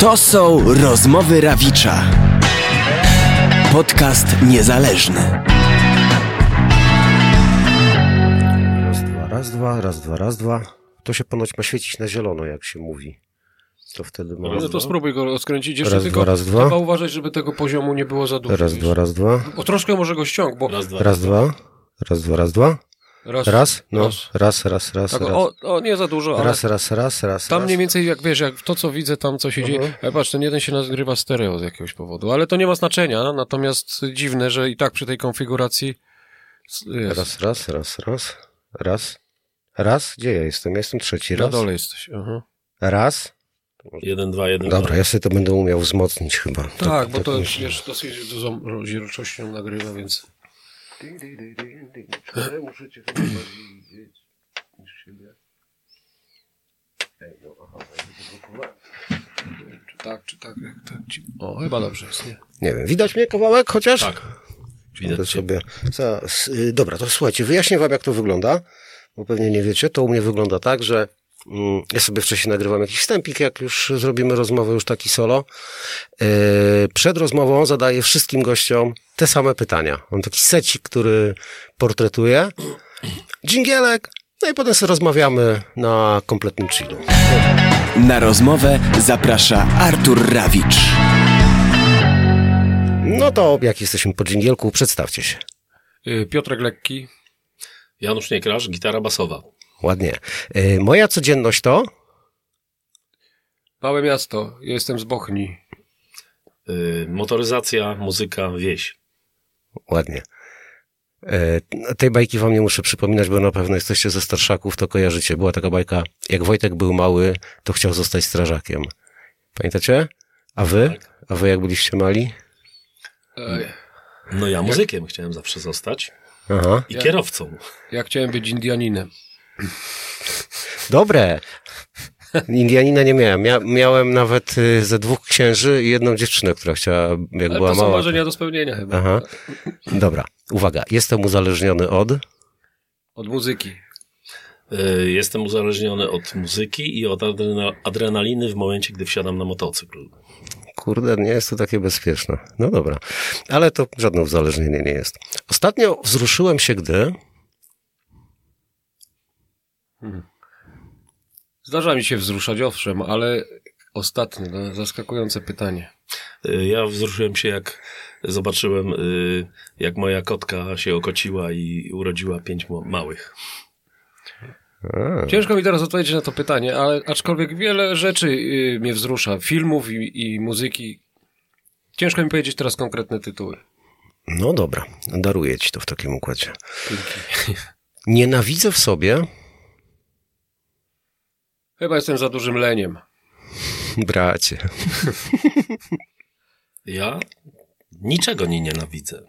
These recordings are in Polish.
To są rozmowy Rawicza. Podcast niezależny. Raz, dwa, raz, dwa, raz, dwa, raz, dwa. To się ponoć ma świecić na zielono, jak się mówi. To wtedy ma... No to spróbuj go rozkręcić. Jeszcze Raz, tylko dwa, raz, dwa. trzeba uważać, żeby tego poziomu nie było za dużo. Raz, dwa, raz, dwa. O, troszkę może go ściąg, bo Raz, dwa. Raz, dwa. Raz, dwa, raz, dwa. Raz, Raz, no. raz. Raz, raz, raz, Tak, raz. o, o, nie za dużo, ale Raz, raz, raz, raz. tam raz. mniej więcej, jak wiesz, jak to, co widzę, tam co się Mhm. dzieje. Ale patrz, ten jeden się nagrywa stereo z jakiegoś powodu, ale to nie ma znaczenia, natomiast dziwne, że i tak przy tej konfiguracji jest. Raz, raz, raz, raz. Raz. Raz. Gdzie ja jestem? Ja jestem trzeci. Na Raz. dole jesteś. Aha. Raz. Jeden, dwa, jeden, Dobra, dwa. ja sobie to będę umiał wzmocnić chyba. Tak, bo to myślę. wiesz, dosyć dużą rozdzielczością nagrywa, więc... Muszę cię chyba bardziej widzieć niż siebie. Czy tak, czy tak, jak tak. ci- O, chyba dobrze jest, nie? Nie wiem, widać mnie kawałek chociaż? Tak. Widać sobie. Za, y, dobra, to słuchajcie, wyjaśnię wam, jak to wygląda, bo pewnie nie wiecie. To u mnie wygląda tak, że ja sobie wcześniej nagrywam jakiś wstępik, jak już zrobimy rozmowę, już taki solo. Yy, przed rozmową zadaję wszystkim gościom te same pytania. Mam taki secik, który portretuje. Dżingielek. No i potem sobie rozmawiamy na kompletnym chillu. Na rozmowę zaprasza Artur Rawicz. No to jak jesteśmy po dżingielku, przedstawcie się. Y, Piotrek Lekki, Janusz Niekrasz, gitara basowa. Ładnie. Yy, moja codzienność to... Małe miasto, jestem z Bochni. Y, motoryzacja, muzyka, wieś. Ładnie. E, tej bajki wam nie muszę przypominać, bo na pewno jesteście ze starszaków, to kojarzycie. Była taka bajka, jak Wojtek był mały, to chciał zostać strażakiem. Pamiętacie? A wy? A wy jak byliście mali? No ja muzykiem chciałem zawsze zostać. Aha. I kierowcą. ja chciałem być Indianinem. Dobre. Indianina nie miałem. Mia miałem nawet y, ze dwóch księży i jedną dziewczynę, która chciała, jak Ale była to są mała. marzenia do spełnienia chyba. Aha. Dobra. Uwaga. Jestem uzależniony od... Od muzyki. Y, jestem uzależniony od muzyki i od adrena adrenaliny w momencie, gdy wsiadam na motocykl. Kurde, nie jest to takie bezpieczne. No dobra. Ale to żadne uzależnienie nie jest. Ostatnio wzruszyłem się, gdy... Zdarza mi się wzruszać, owszem, ale ostatnie, no, zaskakujące pytanie. Y, ja wzruszyłem się, jak zobaczyłem, y, jak moja kotka się okociła i urodziła pięć małych. A. Ciężko mi teraz odpowiedzieć na to pytanie, ale aczkolwiek wiele rzeczy y, mnie wzrusza, filmów i, i muzyki. Ciężko mi powiedzieć teraz konkretne tytuły. No dobra, daruję ci to w takim układzie. Nienawidzę w sobie, Chyba jestem za dużym leniem. bracie. Ja niczego nie nienawidzę.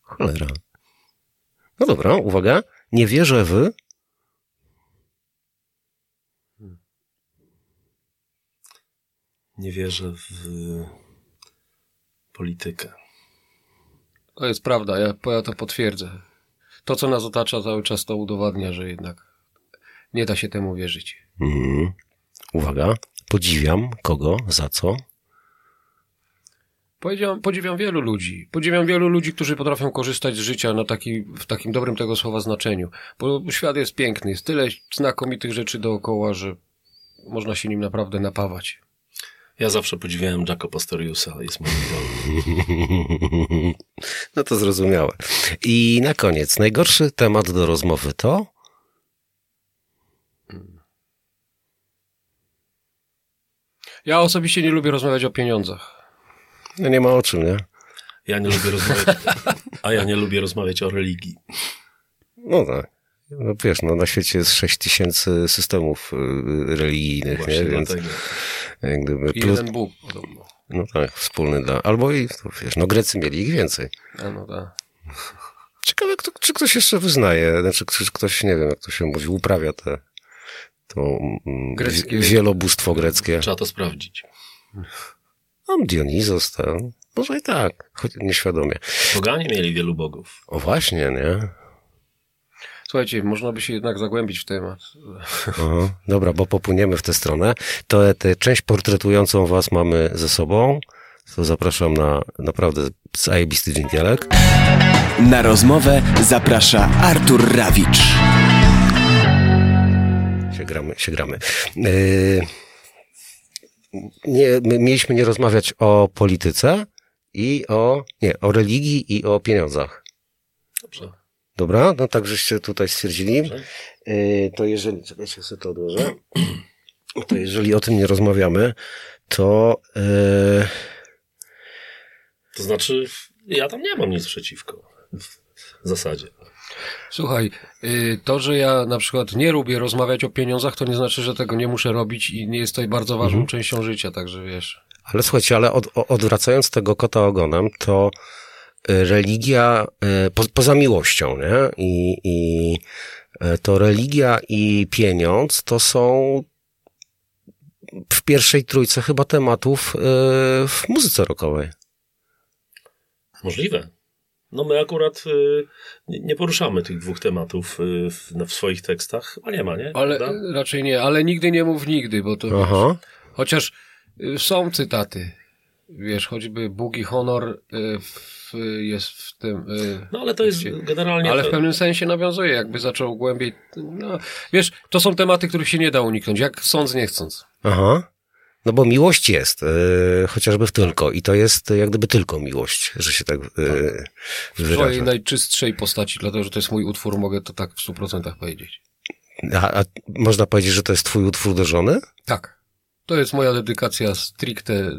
Cholera. No dobra, uwaga. Nie wierzę w... Nie wierzę w politykę. To jest prawda, ja, ja to potwierdzę. To, co nas otacza cały czas, to udowadnia, że jednak nie da się temu wierzyć. Mhm. Uwaga. Podziwiam kogo, za co? Podziwiam, podziwiam wielu ludzi. Podziwiam wielu ludzi, którzy potrafią korzystać z życia na taki, w takim dobrym tego słowa znaczeniu. Bo świat jest piękny, jest tyle znakomitych rzeczy dookoła, że można się nim naprawdę napawać. Ja zawsze podziwiałem Jacko Pastoriusa, jest moim idolem. No to zrozumiałe. I na koniec, najgorszy temat do rozmowy to... Ja osobiście nie lubię rozmawiać o pieniądzach. No nie ma o czym, nie? Ja nie lubię rozmawiać, a ja nie lubię rozmawiać o religii. No tak. No wiesz, no na świecie jest 6 tysięcy systemów y, religijnych, Właśnie nie? Więc jak gdyby I plus, jeden Bóg podobno. no tak, wspólny dla, albo i, to wiesz, no Grecy mieli ich więcej. A no tak. Ciekawe, kto, czy ktoś jeszcze wyznaje, znaczy czy ktoś, nie wiem, jak to się mówi, uprawia te, to mm, Greckie. wi- wielobóstwo greckie. Trzeba to sprawdzić. Tam Dionizos, tam, może i tak, choć nieświadomie. Poganie mieli wielu bogów. O właśnie, nie? Słuchajcie, można by się jednak zagłębić w temat. Aha, dobra, bo popłyniemy w tę stronę. To tę część portretującą was mamy ze sobą. To zapraszam na naprawdę zajebisty dżingielek. Na rozmowę zaprasza Artur Rawicz. Się gramy, się gramy. Yy, nie, my mieliśmy nie rozmawiać o polityce i o, nie, o religii i o pieniądzach. Dobrze. Dobra, no tak żeście tutaj stwierdzili. Dobrze. Yy, to jeżeli, czekajcie, sobie to odłożę. To jeżeli o tym nie rozmawiamy, to yy, To znaczy, ja tam nie mam nic przeciwko. W zasadzie. Słuchaj, y, to, że ja na przykład nie lubię rozmawiać o pieniądzach, to nie znaczy, że tego nie muszę robić i nie jest to bardzo ważną Mhm. częścią życia, także wiesz. Ale słuchajcie, ale od, odwracając tego kota ogonem, to y, religia, y, po, poza miłością, nie? I, I to religia i pieniądz to są w pierwszej trójce chyba tematów w muzyce rockowej. Możliwe. No my akurat y, nie poruszamy tych dwóch tematów y, w, no, w swoich tekstach, a nie ma, nie? Ale Prawda? raczej nie, ale nigdy nie mów nigdy, bo to Aha. Chociaż y, są cytaty. Wiesz, choćby Bóg i honor y, w, jest w tym. y, No ale to jest tekście. generalnie... Ale w pewnym sensie nawiązuje, jakby zaczął głębiej. No, wiesz, to są tematy, których się nie da uniknąć, jak sądz nie chcąc. Aha. No bo miłość jest, y, chociażby w tylko. I to jest jak gdyby tylko miłość, że się tak, y, W swojej wyrażę. najczystszej postaci, dlatego że to jest mój utwór, mogę to tak w stu procentach powiedzieć. A, a można powiedzieć, że to jest twój utwór do żony? Tak. To jest moja dedykacja stricte.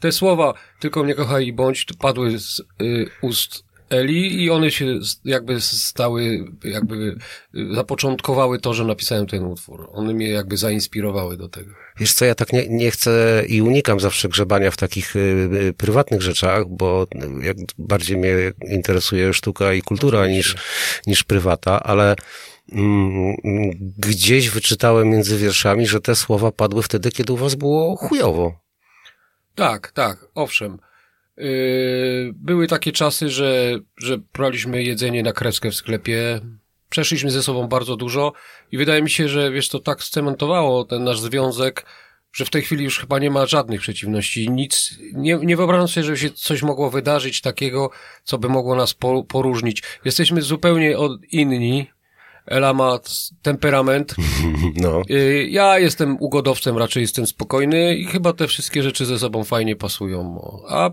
Te słowa, tylko mnie kochaj i bądź, padły z y, ust Eli i one się jakby stały, jakby y, zapoczątkowały to, że napisałem ten utwór. One mnie jakby zainspirowały do tego. Wiesz co, ja tak nie, nie chcę i unikam zawsze grzebania w takich y, y, prywatnych rzeczach, bo y, jak bardziej mnie interesuje sztuka i kultura niż, niż prywata, ale mm, gdzieś wyczytałem między wierszami, że te słowa padły wtedy, kiedy u was było chujowo. Tak, tak, owszem. Yy, były takie czasy, że, że braliśmy jedzenie na kreskę w sklepie. Przeszliśmy ze sobą bardzo dużo i wydaje mi się, że wiesz, to tak scementowało ten nasz związek, że w tej chwili już chyba nie ma żadnych przeciwności. Nic, nie, nie wyobrażam sobie, żeby się coś mogło wydarzyć takiego, co by mogło nas po, poróżnić. Jesteśmy zupełnie od, inni. Ela ma temperament, No. Y, Ja jestem ugodowcem, raczej jestem spokojny i chyba te wszystkie rzeczy ze sobą fajnie pasują. A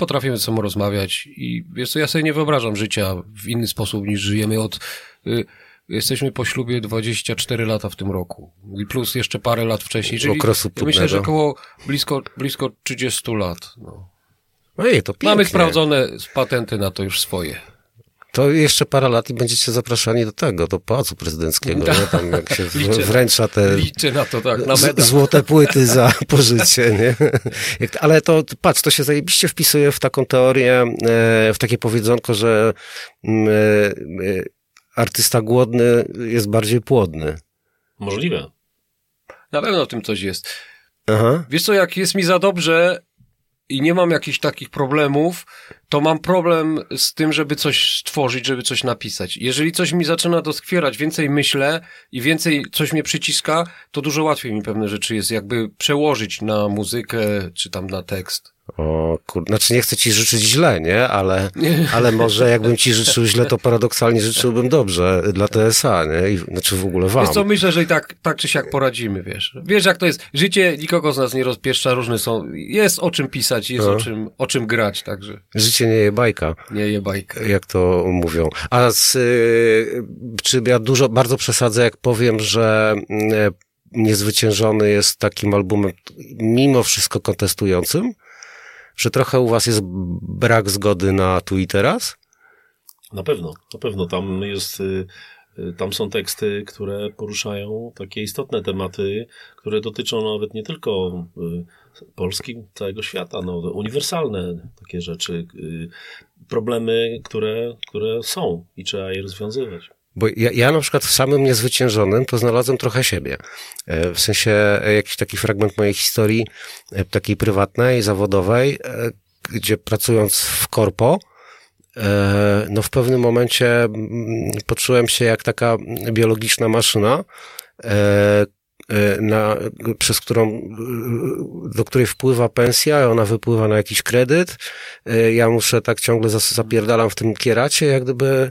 potrafimy ze sobą rozmawiać i wiesz co, ja sobie nie wyobrażam życia w inny sposób niż żyjemy od... Y, jesteśmy po ślubie 24 lata w tym roku i plus jeszcze parę lat wcześniej, czyli Okresu ja myślę, że około blisko, blisko 30 lat. No. Ojej, to pięknie. Mamy sprawdzone patenty na to już swoje. To jeszcze parę lat i będziecie zapraszani do tego, do Pałacu Prezydenckiego, nie? Tam jak się Liczę. wręcza te to tak, złote płyty za pożycie, nie? Ale to, patrz, to się zajebiście wpisuje w taką teorię, e, w takie powiedzonko, że mm, e, e, artysta głodny jest bardziej płodny. Możliwe. Na pewno w tym coś jest. Aha. Wiesz co, jak jest mi za dobrze i nie mam jakichś takich problemów, to mam problem z tym, żeby coś stworzyć, żeby coś napisać. Jeżeli coś mi zaczyna doskwierać, więcej myślę i więcej coś mnie przyciska, to dużo łatwiej mi pewne rzeczy jest jakby przełożyć na muzykę czy tam na tekst. O kur... Znaczy nie chcę ci życzyć źle, nie? Ale, ale może jakbym ci życzył źle, to paradoksalnie życzyłbym dobrze dla TSA, nie? I, znaczy w ogóle wam. Wiesz co, myślę, że i tak, tak czy siak poradzimy, wiesz. Wiesz jak to jest. Życie nikogo z nas nie rozpieszcza, różne są. Jest o czym pisać, jest No. o czym, o czym grać, także Życie nie je bajka. nie je bajkę. jak to mówią. A z, y, czy ja dużo, bardzo przesadzę, jak powiem, że y, Niezwyciężony jest takim albumem mimo wszystko kontestującym? Że trochę u was jest brak zgody na tu i teraz? Na pewno, na pewno. Tam jest, y, y, tam są teksty, które poruszają takie istotne tematy, które dotyczą nawet nie tylko y, Polski, całego świata, no, uniwersalne takie rzeczy, problemy, które, które są i trzeba je rozwiązywać. Bo ja, ja na przykład w samym Niezwyciężonym to znalazłem trochę siebie. E, W sensie e, jakiś taki fragment mojej historii, e, takiej prywatnej, zawodowej, gdzie pracując w korpo, no w pewnym momencie mm, poczułem się jak taka biologiczna maszyna, na, przez którą, e, do której wpływa pensja, ona wypływa na jakiś kredyt. E, Ja muszę tak ciągle zapierdalam w tym kieracie, jak gdyby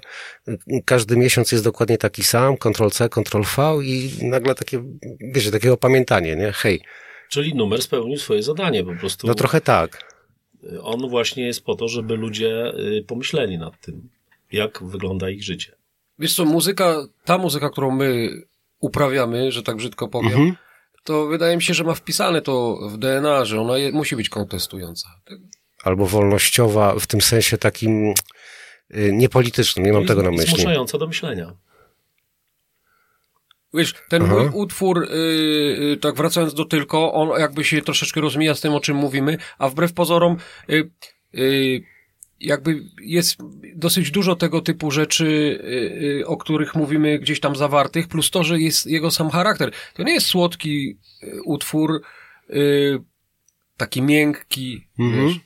każdy miesiąc jest dokładnie taki sam, Ctrl-C, Ctrl-V i nagle takie, wiecie, takie opamiętanie, nie? Hej, Czyli numer spełnił swoje zadanie po prostu. no trochę tak. On właśnie jest po to, żeby ludzie pomyśleli nad tym, jak wygląda ich życie. Wiesz co, muzyka, ta muzyka, którą my uprawiamy, że tak brzydko powiem, Mhm. to wydaje mi się, że ma wpisane to w DNA, że ona je, musi być kontestująca. Albo wolnościowa w tym sensie takim y, niepolitycznym, nie mam I- tego na myśli. Zmuszająca do myślenia. Wiesz, ten Aha. mój utwór, yy, yy, tak wracając do tylko, on jakby się troszeczkę rozmija z tym, o czym mówimy, a wbrew pozorom, yy, yy, jakby jest dosyć dużo tego typu rzeczy, yy, yy, o których mówimy gdzieś tam zawartych, plus to, że jest jego sam charakter. To nie jest słodki yy, utwór, taki miękki, Mhm. wiesz.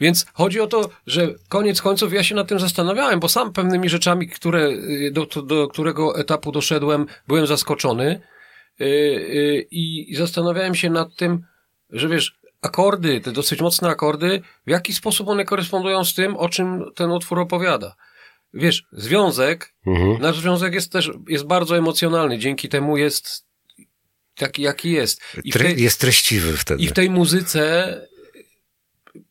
Więc chodzi o to, że koniec końców ja się nad tym zastanawiałem, bo sam pewnymi rzeczami, które, y, do, do, którego etapu doszedłem, byłem zaskoczony yy, yy, i zastanawiałem się nad tym, że wiesz, akordy, te dosyć mocne akordy, w jaki sposób one korespondują z tym, o czym ten utwór opowiada. Wiesz, związek, Mhm. nasz związek jest też, jest bardzo emocjonalny, dzięki temu jest taki, jaki jest. I Tre- tej- jest treściwy wtedy. i w tej muzyce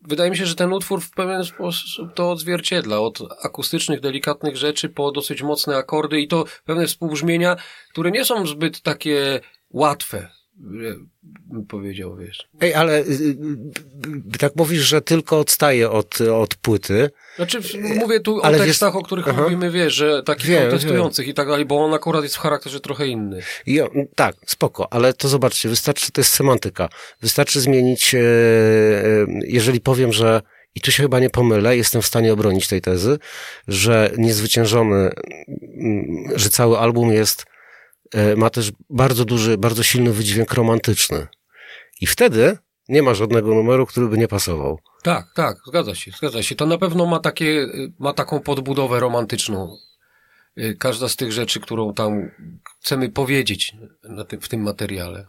wydaje mi się, że ten utwór w pewien sposób to odzwierciedla. Od akustycznych, delikatnych rzeczy po dosyć mocne akordy i to pewne współbrzmienia, które nie są zbyt takie łatwe, powiedział, wiesz. Ej, ale y, y, tak mówisz, że tylko odstaje od, od płyty. Znaczy, mówię tu Ale o wiesz- tekstach, o których Aha. mówimy, wiesz, że takich Wiem, kontestujących i tak dalej, bo on akurat jest w charakterze trochę inny. I, o, tak, spoko, ale to zobaczcie, wystarczy, to jest semantyka. Wystarczy zmienić, e, e, jeżeli powiem, że i tu się chyba nie pomylę, jestem w stanie obronić tej tezy, że niezwyciężony, że cały album jest, e, ma też bardzo duży, bardzo silny wydźwięk romantyczny. I wtedy nie ma żadnego numeru, który by nie pasował. Tak, tak, zgadza się, zgadza się. To na pewno ma takie, ma taką podbudowę romantyczną. Y, Każda z tych rzeczy, którą tam chcemy powiedzieć na tym, w tym materiale.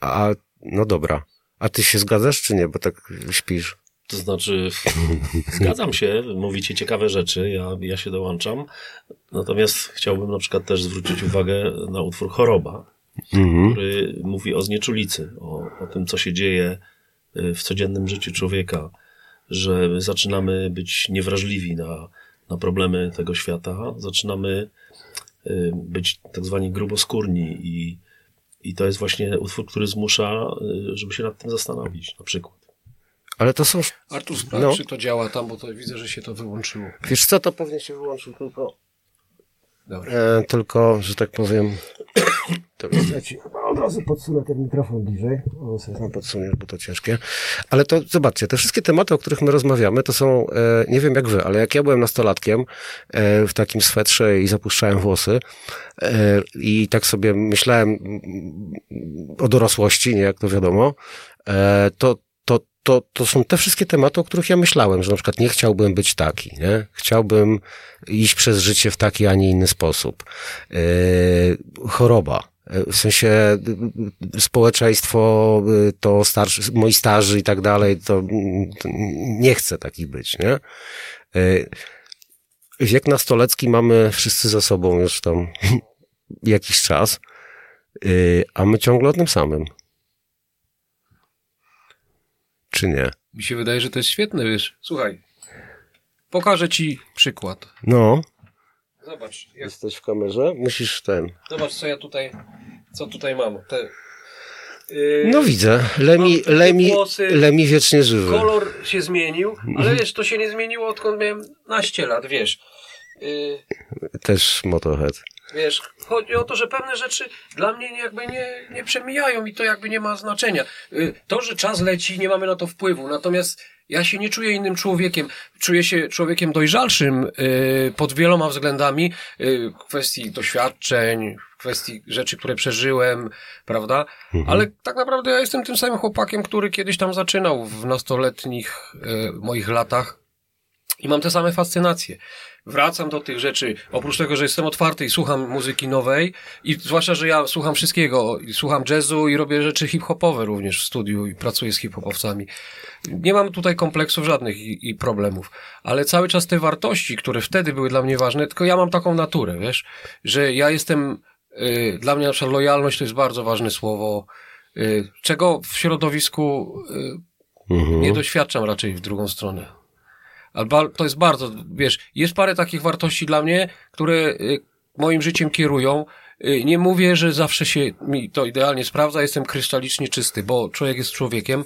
A, no dobra. A ty się zgadzasz, czy nie? Bo tak śpisz. To znaczy, zgadzam się, mówicie ciekawe rzeczy, ja, ja się dołączam. Natomiast chciałbym na przykład też zwrócić uwagę na utwór Choroba, Mhm. który mówi o znieczulicy, o, o tym, co się dzieje y, w codziennym życiu człowieka, że zaczynamy być niewrażliwi na, na problemy tego świata, zaczynamy y, być tak zwani gruboskórni i, i to jest właśnie utwór, który zmusza, y, żeby się nad tym zastanowić, na przykład. Ale to są, Artur, sprawdź, No. czy to działa tam, bo to widzę, że się to wyłączyło. wiesz co, to pewnie się wyłączył tylko Dobra. E, tylko, że tak powiem. To ja ci od razu podsunę ten mikrofon bliżej. O, sobie tam podsuniesz, bo to ciężkie. Ale to zobaczcie, te wszystkie tematy, o których my rozmawiamy, to są, e, nie wiem jak wy, ale jak ja byłem nastolatkiem e, w takim swetrze i zapuszczałem włosy e, i tak sobie myślałem mm, o dorosłości, nie jak to wiadomo, e, to, to, to, są te wszystkie tematy, o których ja myślałem, że na przykład nie chciałbym być taki, nie? Chciałbym iść przez życie w taki, a nie inny sposób. Yy, choroba. Yy, W sensie yy, społeczeństwo, yy, to starszy, moi starzy i tak dalej, to, to nie chcę taki być, nie? Yy, Wiek nastolecki mamy wszyscy za sobą już tam jakiś czas, yy, a my ciągle o tym samym. Czy nie? Mi się wydaje, że to jest świetne, wiesz. Słuchaj, pokażę ci przykład. No. Zobacz, jak, Jesteś w kamerze? Musisz ten. zobacz co ja tutaj, co tutaj mam. Te, yy, No widzę. Lemi, Lemi, włosy. Lemi wiecznie żywy. Kolor się zmienił, ale wiesz, to się nie zmieniło odkąd miałem naście lat, wiesz. Yy, Też Motorhead. Wiesz, chodzi o to, że pewne rzeczy dla mnie jakby nie, nie przemijają i to jakby nie ma znaczenia. Y, To, że czas leci, nie mamy na to wpływu, natomiast ja się nie czuję innym człowiekiem. Czuję się człowiekiem dojrzalszym y, pod wieloma względami, y, w kwestii doświadczeń, w kwestii rzeczy, które przeżyłem, prawda? Ale tak naprawdę ja jestem tym samym chłopakiem, który kiedyś tam zaczynał w nastoletnich y, moich latach I mam te same fascynacje. Wracam do tych rzeczy, oprócz tego, że jestem otwarty i słucham muzyki nowej, i zwłaszcza, że ja słucham wszystkiego, słucham jazzu i robię rzeczy hip-hopowe również w studiu i pracuję z hip-hopowcami. Nie mam tutaj kompleksów żadnych i, i problemów, ale cały czas te wartości, które wtedy były dla mnie ważne, tylko ja mam taką naturę, wiesz, że ja jestem, y, dla mnie na przykład lojalność to jest bardzo ważne słowo, y, czego w środowisku y, Mhm. nie doświadczam raczej w drugą stronę. Albo to jest bardzo, wiesz, jest parę takich wartości dla mnie, które y, moim życiem kierują. Y, Nie mówię, że zawsze się mi to idealnie sprawdza, jestem krystalicznie czysty, bo człowiek jest człowiekiem,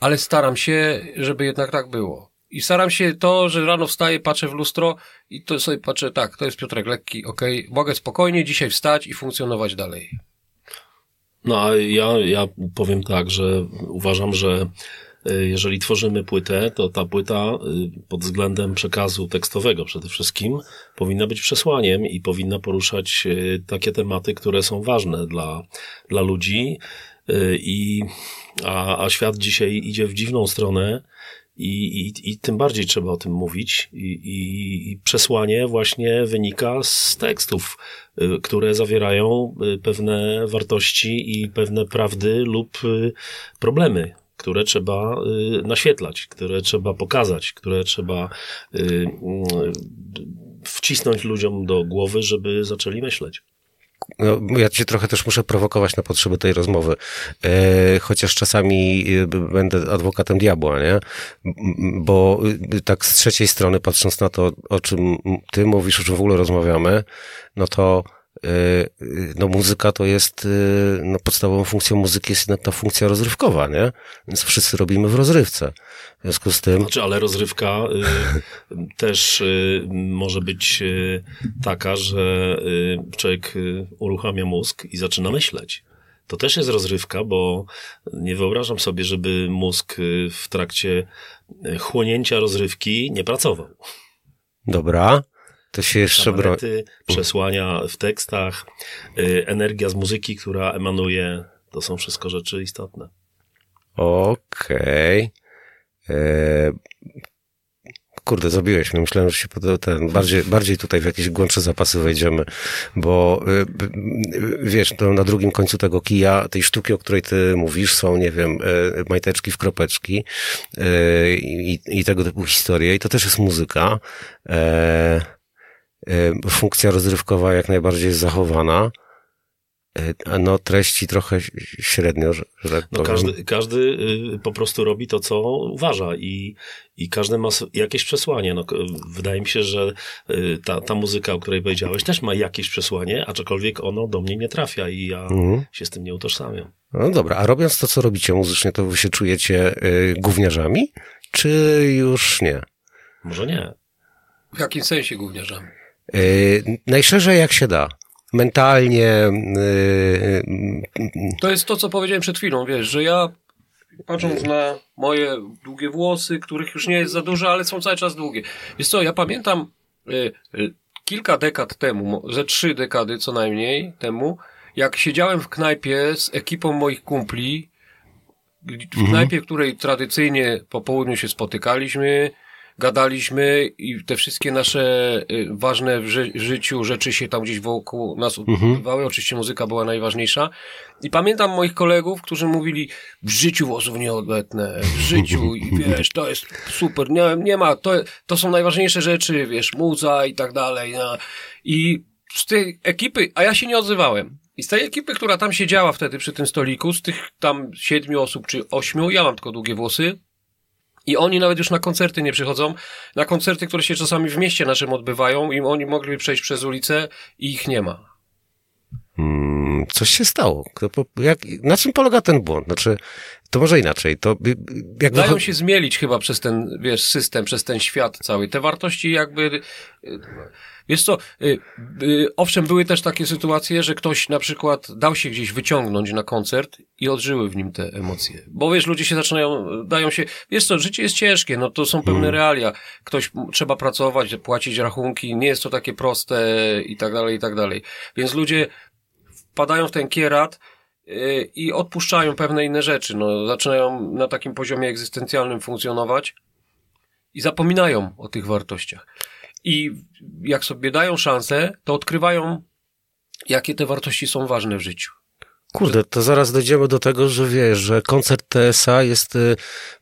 ale staram się, żeby jednak tak było. I staram się to, że rano wstaję, patrzę w lustro i to sobie patrzę, tak, to jest Piotrek Lekki, okej, mogę spokojnie dzisiaj wstać i funkcjonować dalej. No a ja, ja powiem tak, że uważam, że jeżeli tworzymy płytę, to ta płyta y, pod względem przekazu tekstowego przede wszystkim powinna być przesłaniem i powinna poruszać y, takie tematy, które są ważne dla, dla ludzi. Y, I, a, a świat dzisiaj idzie w dziwną stronę. I, i, I tym bardziej trzeba o tym mówić. I, i, I przesłanie właśnie wynika z tekstów, y, które zawierają y, pewne wartości i pewne prawdy lub y, problemy, które trzeba y, naświetlać, które trzeba pokazać, które trzeba y, y, wcisnąć ludziom do głowy, żeby zaczęli myśleć. No, ja cię trochę też muszę prowokować na potrzeby tej rozmowy, e, chociaż czasami będę adwokatem diabła, nie? Bo tak z trzeciej strony, patrząc na to, o czym ty mówisz, o czym w ogóle rozmawiamy, no to no muzyka to jest, y, no podstawową funkcją muzyki jest jednak ta funkcja rozrywkowa, nie? Więc wszyscy robimy w rozrywce. W związku z tym, Znaczy, ale rozrywka y, też y, może być y, taka, że człowiek uruchamia mózg i zaczyna myśleć. To też jest rozrywka, bo nie wyobrażam sobie, żeby mózg w trakcie chłonięcia rozrywki nie pracował. dobra, to się jeszcze broni. Przesłania w tekstach, y, energia z muzyki, która emanuje, to są wszystko rzeczy istotne. Okej. Eee, Kurde, zabiłeś mnie. Myślałem, że się ten, bardziej, bardziej tutaj w jakieś głębsze zapasy wejdziemy, bo y, y, wiesz, to na drugim końcu tego kija, tej sztuki, o której ty mówisz, są, nie wiem, y, majteczki w kropeczki y, i, i tego typu historie i to też jest muzyka. Funkcja rozrywkowa jak najbardziej jest zachowana. A No treści trochę średnio, że, tak No powiem. każdy, każdy y, po prostu robi to, co uważa i, i każdy ma jakieś przesłanie. No, wydaje mi się, że y, ta, ta muzyka, o której powiedziałeś, też ma jakieś przesłanie, aczkolwiek ono do mnie nie trafia i ja Mhm. się z tym nie utożsamiam. No dobra, a robiąc to, co robicie muzycznie, to wy się czujecie y, gówniarzami? Czy już nie? Może nie. W jakim sensie gówniarzami? Y, najszerzej jak się da. Mentalnie. Y, To jest to, co powiedziałem przed chwilą, wiesz, że ja patrząc na moje długie włosy, których już nie jest za dużo, ale są cały czas długie. Wiesz co, ja pamiętam kilka dekad temu, ze trzy dekady co najmniej temu, jak siedziałem w knajpie z ekipą moich kumpli, w knajpie, w której tradycyjnie po południu się spotykaliśmy, gadaliśmy i te wszystkie nasze y, ważne w ży- życiu rzeczy się tam gdzieś wokół nas odbywały. Oczywiście muzyka była najważniejsza. I pamiętam moich kolegów, którzy mówili, w życiu włosów nie odetnę, w życiu i wiesz, to jest super, nie, nie ma, to, to są najważniejsze rzeczy, wiesz, muza i tak dalej. No. I z tej ekipy, a ja się nie odzywałem. I z tej ekipy, która tam siedziała wtedy przy tym stoliku, z tych tam siedmiu osób czy ośmiu, ja mam tylko długie włosy, i oni nawet już na koncerty nie przychodzą. Na koncerty, które się czasami w mieście naszym odbywają, i oni mogliby przejść przez ulicę i ich nie ma. mm, coś się stało. Jak, na czym polega ten błąd? Znaczy, to może inaczej. To jak Dają się zmielić chyba przez ten, wiesz, system, przez ten świat cały. Te wartości jakby, y, wiesz co, y, y, owszem, były też takie sytuacje, że ktoś na przykład dał się gdzieś wyciągnąć na koncert i odżyły w nim te emocje. Bo wiesz, ludzie się zaczynają, dają się, wiesz co, życie jest ciężkie, no to są pewne realia. Ktoś trzeba pracować, płacić rachunki, nie jest to takie proste i tak dalej, i tak dalej. Więc ludzie wpadają w ten kierat, y, i odpuszczają pewne inne rzeczy. No, zaczynają na takim poziomie egzystencjalnym funkcjonować. i zapominają o tych wartościach. I jak sobie dają szansę, to odkrywają, jakie te wartości są ważne w życiu. Kurde, to zaraz dojdziemy do tego, że wiesz, że koncert TSA jest y,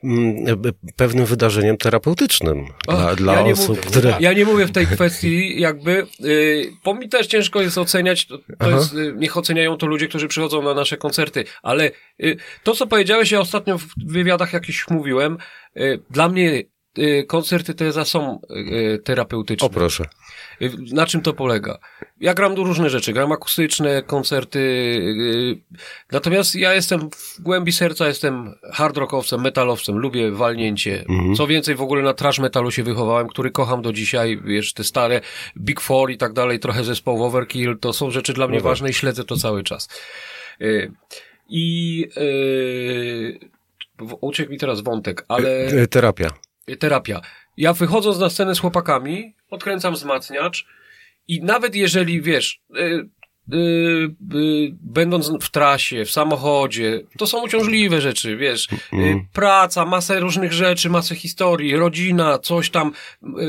mm, y, pewnym wydarzeniem terapeutycznym Och, dla, dla ja osób, mówię, które... Ja nie mówię w tej kwestii jakby, y, bo mi też ciężko jest oceniać, to, to jest, y, niech oceniają to ludzie, którzy przychodzą na nasze koncerty, ale y, to, co powiedziałeś, ja ostatnio w wywiadach jakichś mówiłem, y, dla mnie koncerty TSA są y, terapeutyczne. O proszę. Y, Na czym to polega? Ja gram do różne rzeczy, gram akustyczne, koncerty, natomiast ja jestem w głębi serca, jestem hard rockowcem, metalowcem, lubię walnięcie. Co więcej, w ogóle na trash metalu się wychowałem, który kocham do dzisiaj, wiesz, te stare Big Four i tak dalej, trochę zespoł Overkill, to są rzeczy dla mnie No tak. ważne i śledzę to cały czas. I yy, uciekł mi teraz wątek, ale Y, Terapia. Terapia. Ja wychodząc na scenę z chłopakami, odkręcam wzmacniacz i nawet jeżeli, wiesz, y, y, y, będąc w trasie, w samochodzie, to są uciążliwe rzeczy, wiesz, y, praca, masę różnych rzeczy, masę historii, rodzina, coś tam,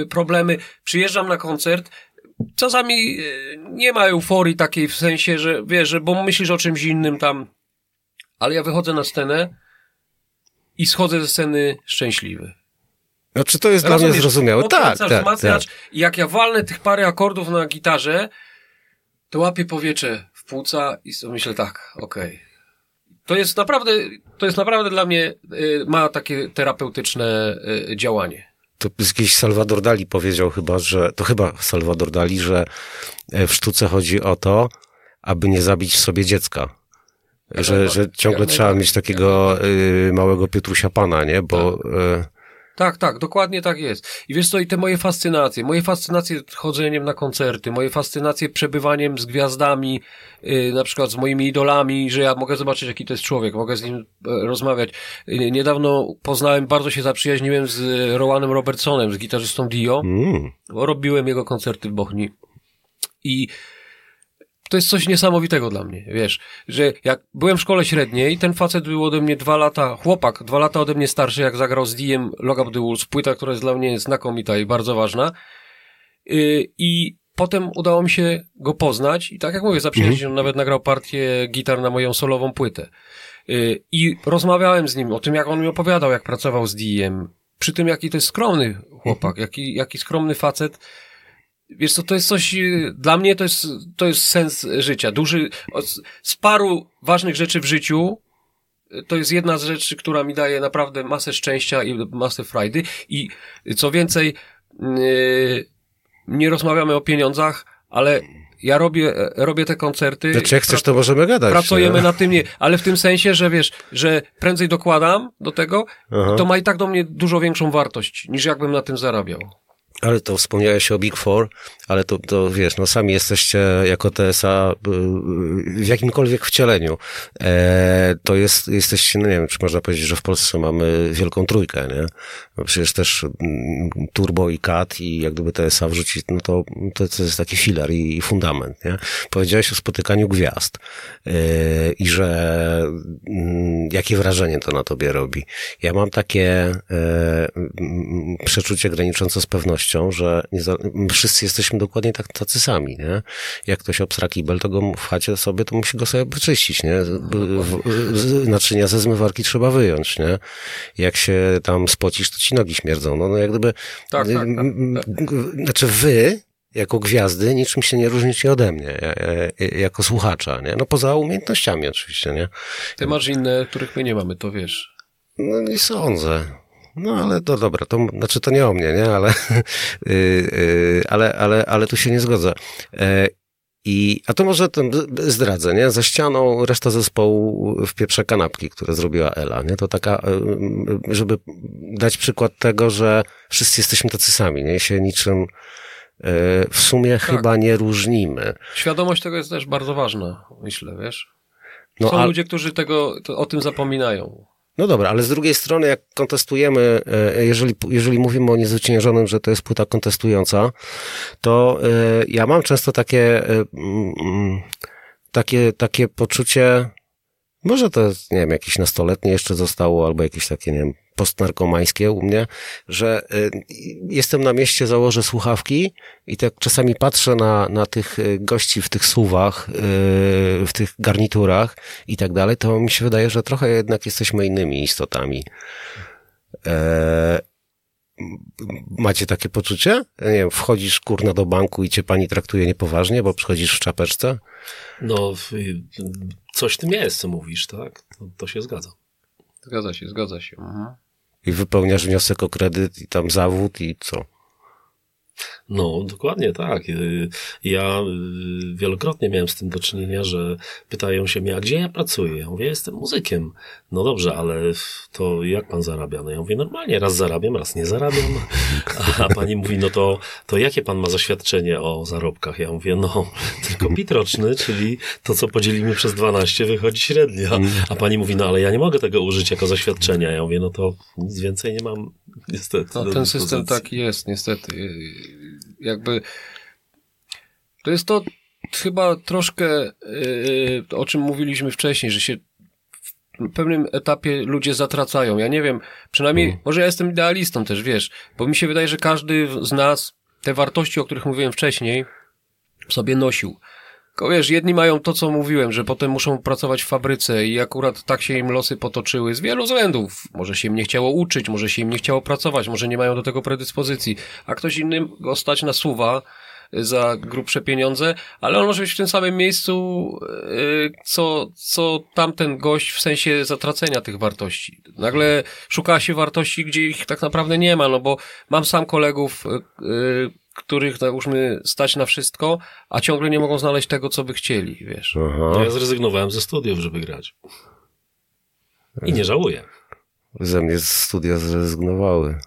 y, problemy. Przyjeżdżam na koncert, czasami y, nie ma euforii takiej w sensie, że wiesz, że bo myślisz o czymś innym tam, ale ja wychodzę na scenę i schodzę ze sceny szczęśliwy. Znaczy to jest dla mnie Rozumiesz? zrozumiałe. Tak, tak, wzmacniacz tak. i jak ja walnę tych parę akordów na gitarze, to łapię powietrze w płuca i sobie myślę tak, okej. To jest naprawdę, to jest naprawdę dla mnie, y, ma takie terapeutyczne y, działanie. To jakiś Salvador Dali powiedział chyba, że, to chyba Salvador Dali, że e, w sztuce chodzi o to, aby nie zabić w sobie dziecka. Że, najbardziej, że ciągle trzeba najbardziej, mieć takiego y, małego Piotrusia Pana, nie? Bo y, Tak, tak, dokładnie tak jest. I wiesz co, i te moje fascynacje, moje fascynacje chodzeniem na koncerty, moje fascynacje przebywaniem z gwiazdami, yy, na przykład z moimi idolami, że ja mogę zobaczyć, jaki to jest człowiek, mogę z nim e, rozmawiać. Yy, niedawno poznałem, bardzo się zaprzyjaźniłem z Rowanem Robertsonem, z gitarzystą Dio, mm, robiłem jego koncerty w Bochni. I to jest coś niesamowitego dla mnie, wiesz, że jak byłem w szkole średniej, ten facet był ode mnie dwa lata, chłopak, dwa lata ode mnie starszy, jak zagrał z Diem Log Up The Wolves, płyta, która jest dla mnie znakomita i bardzo ważna. Yy, I potem udało mi się go poznać i tak jak mówię, zaprzyjaźniłem, się, nawet nagrał partię gitar na moją solową płytę. Yy, I rozmawiałem z nim o tym, jak on mi opowiadał, jak pracował z Diem, przy tym, jaki to jest skromny chłopak, jaki, jaki skromny facet, Wiesz co, to jest coś, y, dla mnie to jest, to jest sens życia. Duży, z- paru ważnych rzeczy w życiu, y, to jest jedna z rzeczy, która mi daje naprawdę masę szczęścia i masę frajdy. I co więcej, yy, nie rozmawiamy o pieniądzach, ale ja robię, e, robię te koncerty. znaczy jak chcesz, to możemy gadać. Pracujemy nie? nad tym, nie, ale w tym sensie, że wiesz, że prędzej dokładam do tego, Aha. to ma i tak do mnie dużo większą wartość, niż jakbym na tym zarabiał. Ale to wspomniałeś o Big Four, ale to, to wiesz, no sami jesteście jako TSA y, w jakimkolwiek wcieleniu. E, to jest, jesteście, no nie wiem, czy można powiedzieć, że w Polsce mamy wielką trójkę, nie? No przecież też mm, Turbo i Kat i jak gdyby TSA wrzucić, no to, to, to jest taki filar i, i fundament, nie? Powiedziałeś o spotykaniu gwiazd e, i że mm, jakie wrażenie to na tobie robi. Ja mam takie e, mm, przeczucie graniczące z pewnością, że wszyscy jesteśmy dokładnie tak, tacy sami, nie? Jak ktoś obsra kibel, to go w chacie sobie, to musi go sobie wyczyścić, nie? Naczynia ze zmywarki trzeba wyjąć, nie? Jak się tam spocisz, to ci nogi śmierdzą. No, no jak gdyby... Tak, tak, tak, m- Znaczy wy, jako gwiazdy, niczym się nie różnicie ode mnie, jako słuchacza, nie? No poza umiejętnościami oczywiście, nie? Ty masz inne, których my nie mamy, to wiesz. No nie sądzę. No ale to dobra, to znaczy to nie o mnie, nie? Ale, yy, yy, ale, ale, ale tu się nie zgodzę. E, I, a to może ten zdradzę, nie? Za ścianą reszta zespołu w pieprze kanapki, które zrobiła Ela, nie? To taka, yy, żeby dać przykład tego, że wszyscy jesteśmy tacy sami, nie? Się niczym yy, w sumie Tak. chyba nie różnimy. Świadomość tego jest też bardzo ważna, myślę, wiesz. No, Są a- ludzie, którzy tego, to, o tym zapominają. No dobra, ale z drugiej strony, jak kontestujemy, e, jeżeli, jeżeli mówimy o niezwyciężonym, że to jest płyta kontestująca, to e, ja mam często takie, e, takie, takie poczucie, Może to, nie wiem, jakieś nastoletnie jeszcze zostało, albo jakieś takie, nie wiem, postnarkomańskie u mnie, że y, jestem na mieście, założę słuchawki i tak czasami patrzę na, na tych y, gości w tych suwach, y, w tych garniturach i tak dalej, to mi się wydaje, że trochę jednak jesteśmy innymi istotami. E, macie takie poczucie? Nie wiem, wchodzisz kurna do banku i cię pani traktuje niepoważnie, bo przychodzisz w czapeczce? No, coś w tym jest, co mówisz, tak? To, to się zgadza. Zgadza się, zgadza się. Mhm. I wypełniasz wniosek o kredyt i tam zawód i co? No, dokładnie tak. Y, Ja y, wielokrotnie miałem z tym do czynienia, że pytają się mnie, a gdzie ja pracuję? Ja mówię, jestem muzykiem. No dobrze, ale to jak pan zarabia? No ja mówię, normalnie, raz zarabiam, raz nie zarabiam. A pani mówi, no to, to jakie pan ma zaświadczenie o zarobkach? Ja mówię, no, tylko PIT roczny, czyli to, co podzielimy przez 12, wychodzi średnia. A pani mówi, no ale ja nie mogę tego użyć jako zaświadczenia. Ja mówię, no to nic więcej nie mam, niestety. No, ten system taki jest, niestety. Jakby to jest to chyba troszkę, yy, o czym mówiliśmy wcześniej, że się w pewnym etapie ludzie zatracają. Ja nie wiem, przynajmniej, może ja jestem idealistą też, wiesz, bo mi się wydaje, że każdy z nas te wartości, o których mówiłem wcześniej, sobie nosił. Tylko wiesz, jedni mają to, co mówiłem, że potem muszą pracować w fabryce i akurat tak się im losy potoczyły z wielu względów. Może się im nie chciało uczyć, może się im nie chciało pracować, może nie mają do tego predyspozycji, a ktoś inny go stać na suwa y, za grubsze pieniądze, ale on może być w tym samym miejscu, y, co, co tamten gość w sensie zatracenia tych wartości. Nagle szuka się wartości, gdzie ich tak naprawdę nie ma, no bo mam sam kolegów, y, których załóżmy stać na wszystko, a ciągle nie mogą znaleźć tego, co by chcieli, wiesz. No Aha. ja zrezygnowałem ze studiów, żeby grać. I nie żałuję. Ze mnie studia zrezygnowały.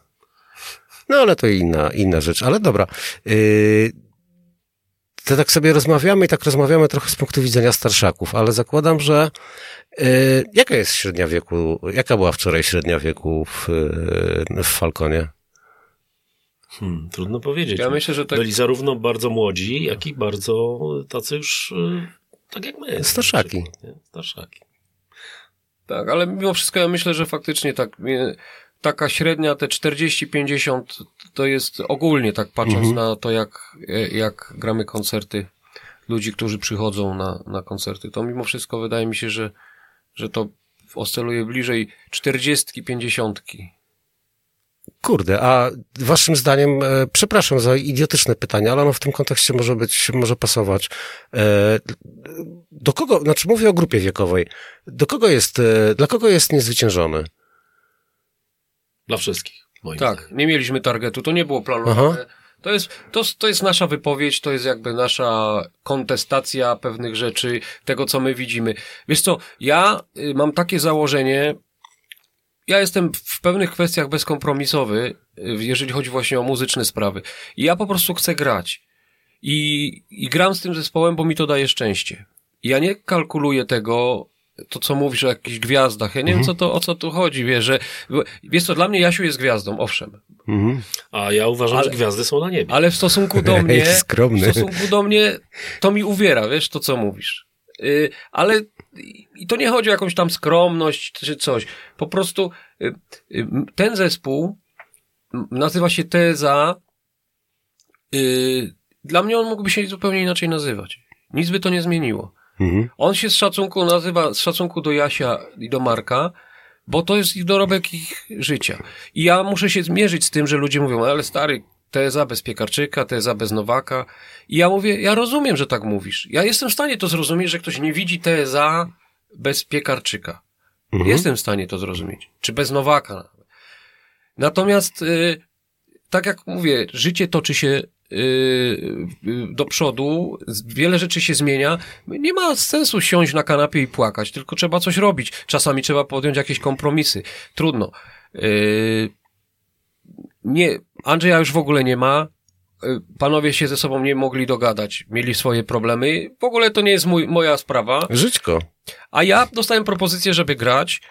No ale to inna, inna rzecz. Ale dobra. Yy, to tak sobie rozmawiamy i tak rozmawiamy trochę z punktu widzenia starszaków, ale zakładam, że yy, jaka jest średnia wieku, jaka była wczoraj średnia wieku w, yy, w Falconie? Hmm, trudno powiedzieć. Ja myślę, że tak- Byli zarówno bardzo młodzi, jak i bardzo tacy już, y, tak jak my. Starszaki. Starszaki. Tak, ale mimo wszystko ja myślę, że faktycznie tak, mnie- taka średnia, te 40-50 to jest ogólnie tak patrząc na to, jak, e, jak gramy koncerty ludzi, którzy przychodzą na, na koncerty, to mimo wszystko wydaje mi się, że, że to oscyluje bliżej 40-50. Kurde, a waszym zdaniem, e, przepraszam za idiotyczne pytanie, ale ono w tym kontekście może być, może pasować. E, do kogo, znaczy mówię o grupie wiekowej, do kogo jest, e, dla kogo jest niezwyciężony? Dla wszystkich, moim Tak, zdaniem. nie mieliśmy targetu, to nie było planowane. Aha. To jest, to, to jest nasza wypowiedź, to jest jakby nasza kontestacja pewnych rzeczy, tego co my widzimy. Wiesz co, ja y, mam takie założenie, ja jestem w pewnych kwestiach bezkompromisowy, y, jeżeli chodzi właśnie o muzyczne sprawy. I ja po prostu chcę grać. I, I gram z tym zespołem, bo mi to daje szczęście. Ja nie kalkuluję tego, to co mówisz o jakichś gwiazdach. Ja nie wiem, co to, o co tu chodzi, wiesz, że, wiesz co, dla mnie Jasiu jest gwiazdą, owszem. Mhm. A ja uważam, Ale- że gwiazdy są na niebie. Ale w stosunku do mnie, Jaki skromny. w stosunku do mnie, to mi uwiera, wiesz, to co mówisz. Yy, ale i to nie chodzi o jakąś tam skromność czy coś. Po prostu y, y, ten zespół nazywa się Teza. Y, dla mnie on mógłby się zupełnie inaczej nazywać. Nic by to nie zmieniło. Mhm. On się z szacunku nazywa, z szacunku do Jasia i do Marka, bo to jest ich dorobek ich życia. I ja muszę się zmierzyć z tym, że ludzie mówią, ale stary, teza bez Piekarczyka, teza bez Nowaka. I ja mówię, ja rozumiem, że tak mówisz. Ja jestem w stanie to zrozumieć, że ktoś nie widzi teza bez Piekarczyka. Mhm. Jestem w stanie to zrozumieć. Czy bez Nowaka. Natomiast, y, tak jak mówię, życie toczy się y, y, do przodu, wiele rzeczy się zmienia. Nie ma sensu siąść na kanapie i płakać, tylko trzeba coś robić. Czasami trzeba podjąć jakieś kompromisy. Trudno. Y, nie, Andrzeja już w ogóle nie ma. Y, Panowie się ze sobą nie mogli dogadać, mieli swoje problemy. W ogóle to nie jest mój, moja sprawa. Żyćko. A ja dostałem propozycję, żeby grać.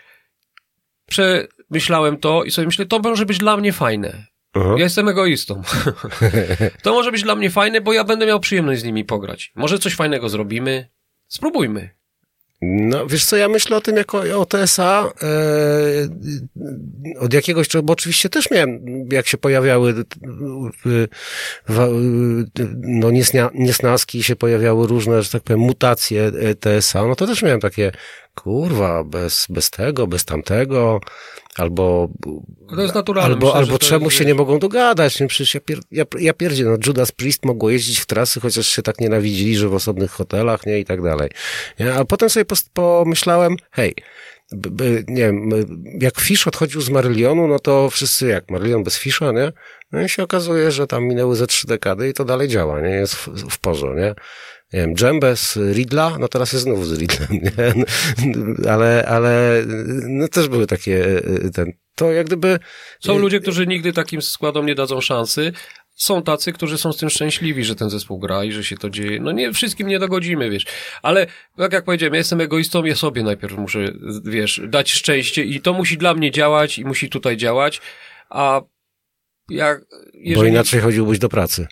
Przemyślałem to i sobie myślę, to może być dla mnie fajne. Aha. Ja jestem egoistą. to może być dla mnie fajne, bo ja będę miał przyjemność z nimi pograć. Może coś fajnego zrobimy. Spróbujmy. No, wiesz co, ja myślę o tym jako o TSA e, od jakiegoś, bo oczywiście też miałem, jak się pojawiały e, w, no niesnia, niesnaski, się pojawiały różne, że tak powiem, mutacje e, TSA, no to też miałem takie, kurwa, bez, bez tego, bez tamtego, albo to jest naturalne. Albo, Myślę, albo czemu się nie mogą dogadać? Nie, przecież ja, pier, ja, ja pierdzie, no Judas Priest mogło jeździć w trasy, chociaż się tak nienawidzili, że w osobnych hotelach, nie, i tak dalej. Nie? A potem sobie pomyślałem, hej, nie wiem, jak Fish odchodził z Marylionu, no to wszyscy jak, Marylion bez Fisha, nie? No i się okazuje, że tam minęły ze trzy dekady i to dalej działa, nie? Jest w, w porze, nie? Nie wiem, Dżembę z Ridla, no teraz jest znowu z Ridlem, nie? ale, ale no też były takie, ten, to jak gdyby... Są ludzie, którzy nigdy takim składom nie dadzą szansy, są tacy, którzy są z tym szczęśliwi, że ten zespół gra i że się to dzieje. No nie wszystkim nie dogodzimy, wiesz. Ale tak jak powiedziałem, ja jestem egoistą, ja sobie najpierw muszę, wiesz, dać szczęście i to musi dla mnie działać i musi tutaj działać, a jak... Jeżeli... Bo inaczej chodziłbyś do pracy.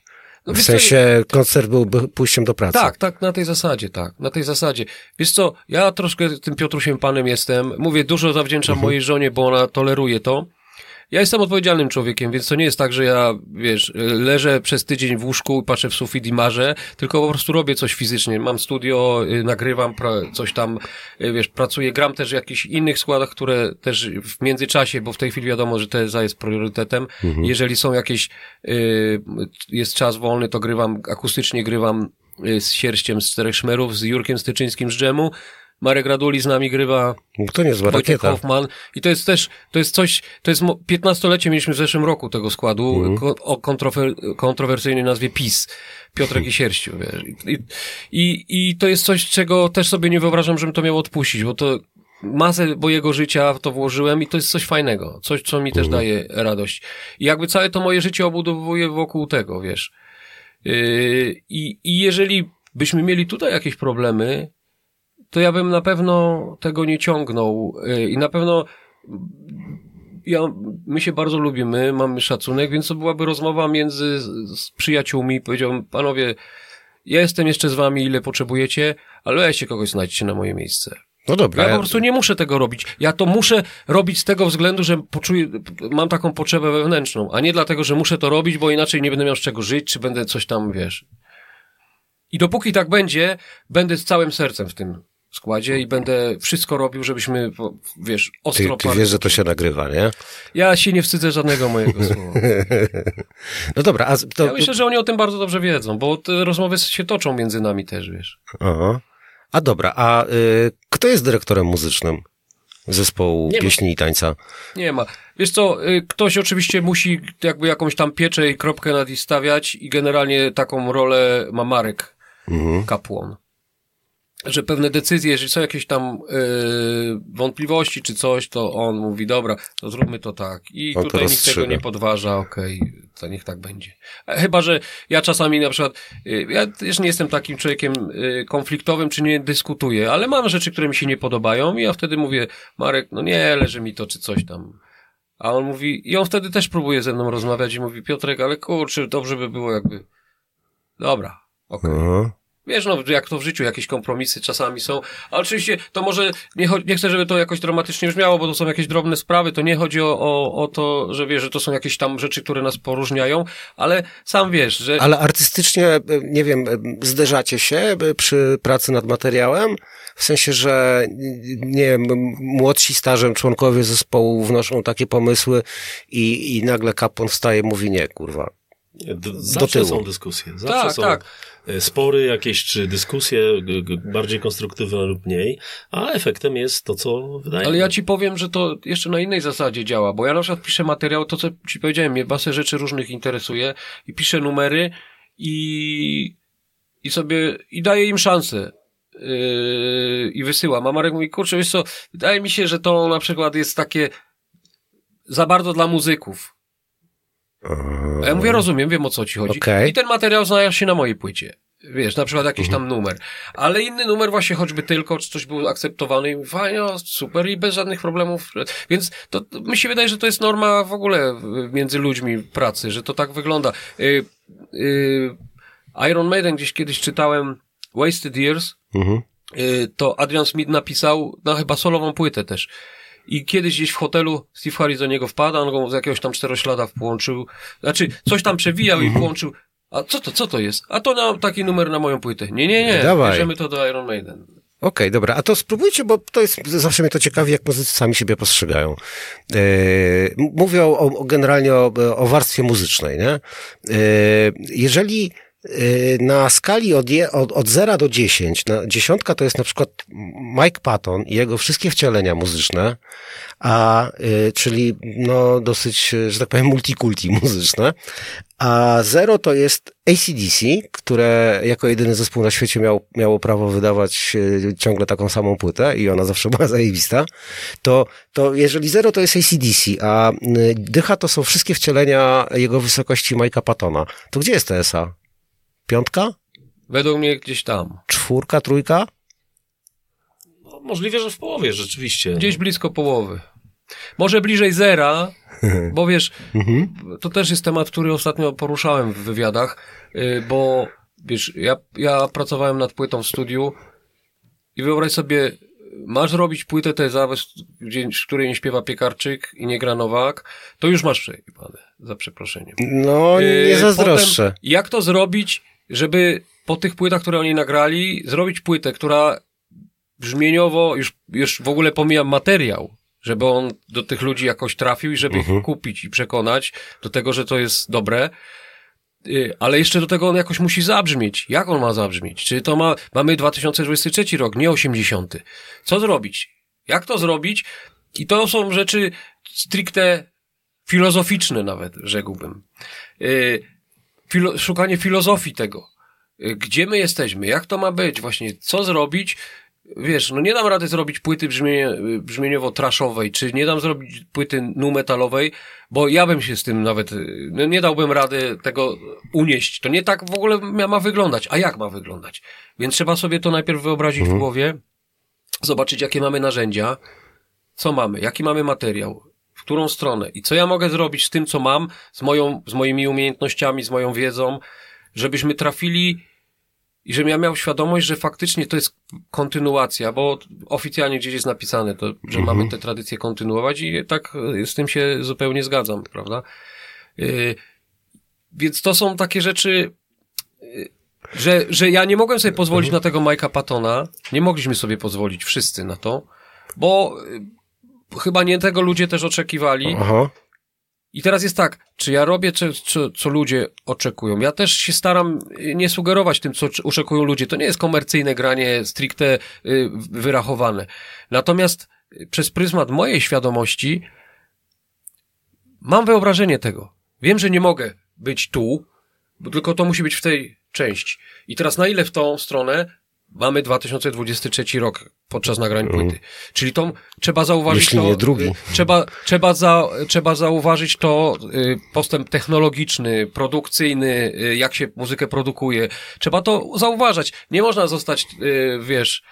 No, w sensie co, koncert byłby pójściem do pracy. Tak, tak, na tej zasadzie, tak, na tej zasadzie. Wiesz co, ja troszkę tym Piotrusiem Panem jestem, mówię, dużo zawdzięczam mhm. mojej żonie, bo ona toleruje to, ja jestem odpowiedzialnym człowiekiem, więc to nie jest tak, że ja, wiesz, leżę przez tydzień w łóżku i patrzę w sufit i marzę, tylko po prostu robię coś fizycznie. Mam studio, y, nagrywam coś tam, y, wiesz, pracuję, gram też w jakichś innych składach, które też w międzyczasie, bo w tej chwili wiadomo, że TSA jest priorytetem. Mhm. Jeżeli są jakieś, y, jest czas wolny, to grywam, akustycznie grywam z Sierściem z Czterech Szmerów, z Jurkiem Styczyńskim z Dżemu, Marek Raduli z nami grywa. To nie zła rakieta. Hoffman. I to jest też, to jest coś, to jest 15-lecie mieliśmy w zeszłym roku tego składu mm. o kontrower, kontrowersyjnej nazwie PiS. Piotrek i Sierściu, wiesz. I, i, I to jest coś, czego też sobie nie wyobrażam, żebym to miał odpuścić, bo to masę mojego życia w to włożyłem i to jest coś fajnego. Coś, co mi też mm. daje radość. I jakby całe to moje życie obudowuje wokół tego, wiesz. Yy, I, I jeżeli byśmy mieli tutaj jakieś problemy, to ja bym na pewno tego nie ciągnął y, i na pewno ja, my się bardzo lubimy, mamy szacunek, więc to byłaby rozmowa między z przyjaciółmi. Powiedziałbym, panowie, ja jestem jeszcze z wami, ile potrzebujecie, ale weźcie kogoś znajdźcie na moje miejsce. No dobra. Ja po prostu nie muszę tego robić. Ja to muszę robić z tego względu, że poczuję, mam taką potrzebę wewnętrzną, a nie dlatego, że muszę to robić, bo inaczej nie będę miał z czego żyć, czy będę coś tam, wiesz. I dopóki tak będzie, będę z całym sercem w tym składzie i będę wszystko robił, żebyśmy, wiesz, ostro... Ty, ty wiesz, że to się nagrywa, nie? Ja się nie wstydzę żadnego mojego słowa. no dobra, a to... Ja myślę, że oni o tym bardzo dobrze wiedzą, bo te rozmowy się toczą między nami też, wiesz. Aha. A dobra, a y, kto jest dyrektorem muzycznym zespołu nie pieśni ma. i tańca? Nie ma. Wiesz co, y, ktoś oczywiście musi jakby jakąś tam pieczę i kropkę nad i stawiać i generalnie taką rolę ma Marek mhm. Kapłon że pewne decyzje, jeżeli są jakieś tam yy, wątpliwości czy coś, to on mówi, dobra, to zróbmy to tak. I on tutaj nikt tego nie podważa, okej, okay, to niech tak będzie. Chyba, że ja czasami na przykład, yy, ja też nie jestem takim człowiekiem yy, konfliktowym, czy nie dyskutuję, ale mam rzeczy, które mi się nie podobają i ja wtedy mówię, Marek, no nie, leży mi to, czy coś tam. A on mówi, i on wtedy też próbuje ze mną rozmawiać i mówi, Piotrek, ale kurczę, dobrze by było jakby, dobra, okej. Okay. Wiesz, no, jak to w życiu, jakieś kompromisy czasami są. A oczywiście to może, nie, nie chcę, żeby to jakoś dramatycznie brzmiało, bo to są jakieś drobne sprawy, to nie chodzi o, o, o to, że wiesz, że to są jakieś tam rzeczy, które nas poróżniają, ale sam wiesz, że... Ale artystycznie, nie wiem, zderzacie się przy pracy nad materiałem? W sensie, że nie wiem, młodsi, starzem członkowie zespołu wnoszą takie pomysły i, i nagle kapłan wstaje i mówi nie, kurwa. Zawsze są dyskusje. Zawsze tak, są... tak spory jakieś, czy dyskusje bardziej konstruktywne lub mniej, a efektem jest to, co wydaje Ale ja ci powiem, że to jeszcze na innej zasadzie działa, bo ja na przykład piszę materiał, to co ci powiedziałem, mnie masę rzeczy różnych interesuje i piszę numery i, i sobie, i daję im szansę. Yy, i wysyłam. A Marek mówi, kurczę, wiesz co, wydaje mi się, że to na przykład jest takie za bardzo dla muzyków. A ja mówię, rozumiem, wiem o co ci chodzi. Okay. I ten materiał znalazł się na mojej płycie. Wiesz, na przykład jakiś tam numer. Ale inny numer właśnie choćby tylko, czy coś był akceptowany i fajnie, super i bez żadnych problemów. Więc to mi się wydaje, że to jest norma w ogóle między ludźmi pracy, że to tak wygląda. Yy, yy, Iron Maiden gdzieś kiedyś czytałem Wasted Years. Mhm. y, to Adrian Smith napisał, no chyba solową płytę też. I kiedyś gdzieś w hotelu Steve Harris do niego wpada, on go z jakiegoś tam czteroślada połączył, znaczy coś tam przewijał Mhm. i połączył. A co to, co to jest? A to na, taki numer na moją płytę. Nie, nie, nie, Dawaj. bierzemy to do Iron Maiden. Okej, dobra, a to spróbujcie, bo to jest, zawsze mnie to ciekawi, jak muzycy sami siebie postrzegają. Yy, m- mówię o, o, generalnie o, o warstwie muzycznej, nie? Yy, jeżeli na skali od, je, od, od 0 do 10, na, dziesiątka to jest na przykład Mike Patton i jego wszystkie wcielenia muzyczne, a, yy, czyli no dosyć, że tak powiem, multikulti muzyczne, a zero to jest ACDC, które jako jedyny zespół na świecie miał, miało prawo wydawać e, ciągle taką samą płytę i ona zawsze była zajebista, to, to jeżeli zero to jest ACDC, a y, dycha to są wszystkie wcielenia jego wysokości Mike'a Pattona, to gdzie jest TSA? Piątka? Według mnie gdzieś tam. Czwórka? Trójka? No, możliwe, że w połowie rzeczywiście. Gdzieś blisko połowy. Może bliżej zera, bo wiesz, Mhm. to też jest temat, który ostatnio poruszałem w wywiadach, y, bo wiesz, ja, ja pracowałem nad płytą w studiu i wyobraź sobie, masz robić płytę tę zawes, gdzie, której nie śpiewa Piekarczyk i nie gra Nowak, to już masz przejebane, za przeproszeniem. No, Yy, nie zazdroszczę. Potem, jak to zrobić, żeby po tych płytach, które oni nagrali, zrobić płytę, która brzmieniowo, już, już w ogóle pomijam materiał, żeby on do tych ludzi jakoś trafił i żeby ich kupić i przekonać do tego, że to jest dobre. Yy, Ale jeszcze do tego on jakoś musi zabrzmieć. Jak on ma zabrzmieć? Czy to ma, mamy 2023 rok, nie 80. Co zrobić? Jak to zrobić? I to są rzeczy stricte filozoficzne nawet, rzekłbym. Filo, szukanie filozofii tego. Yy, Gdzie my jesteśmy? Jak to ma być? Właśnie, co zrobić? Wiesz, no nie dam rady zrobić płyty brzmienie, brzmieniowo-traszowej, czy nie dam zrobić płyty nu-metalowej, bo ja bym się z tym nawet, yy, no nie dałbym rady tego unieść. To nie tak w ogóle ma, ma wyglądać. A jak ma wyglądać? Więc trzeba sobie to najpierw wyobrazić w głowie, zobaczyć jakie mamy narzędzia, co mamy, jaki mamy materiał, w którą stronę? I co ja mogę zrobić z tym, co mam, z moją, z moimi umiejętnościami, z moją wiedzą, żebyśmy trafili i żebym ja miał świadomość, że faktycznie to jest kontynuacja, bo oficjalnie gdzieś jest napisane to, że mamy tę tradycję kontynuować i tak y, z tym się zupełnie zgadzam, prawda? Yy, więc to są takie rzeczy, yy, że, że ja nie mogłem sobie pozwolić na tego Mike'a Pattona, nie mogliśmy sobie pozwolić wszyscy na to, bo y, chyba nie tego ludzie też oczekiwali. Aha. I teraz jest tak, czy ja robię, co, co, co ludzie oczekują? Ja też się staram y, nie sugerować tym, co oczekują ludzie. To nie jest komercyjne granie, stricte y, wyrachowane. Natomiast y, przez pryzmat mojej świadomości mam wyobrażenie tego. Wiem, że nie mogę być tu, bo tylko to musi być w tej części. I teraz na ile w tą stronę mamy 2023 rok podczas nagrań płyty. Czyli to trzeba zauważyć Jeśli to, nie drugi. y, Trzeba, trzeba, za, trzeba zauważyć to y, postęp technologiczny, produkcyjny, y, jak się muzykę produkuje. Trzeba to zauważać. Nie można zostać, wiesz,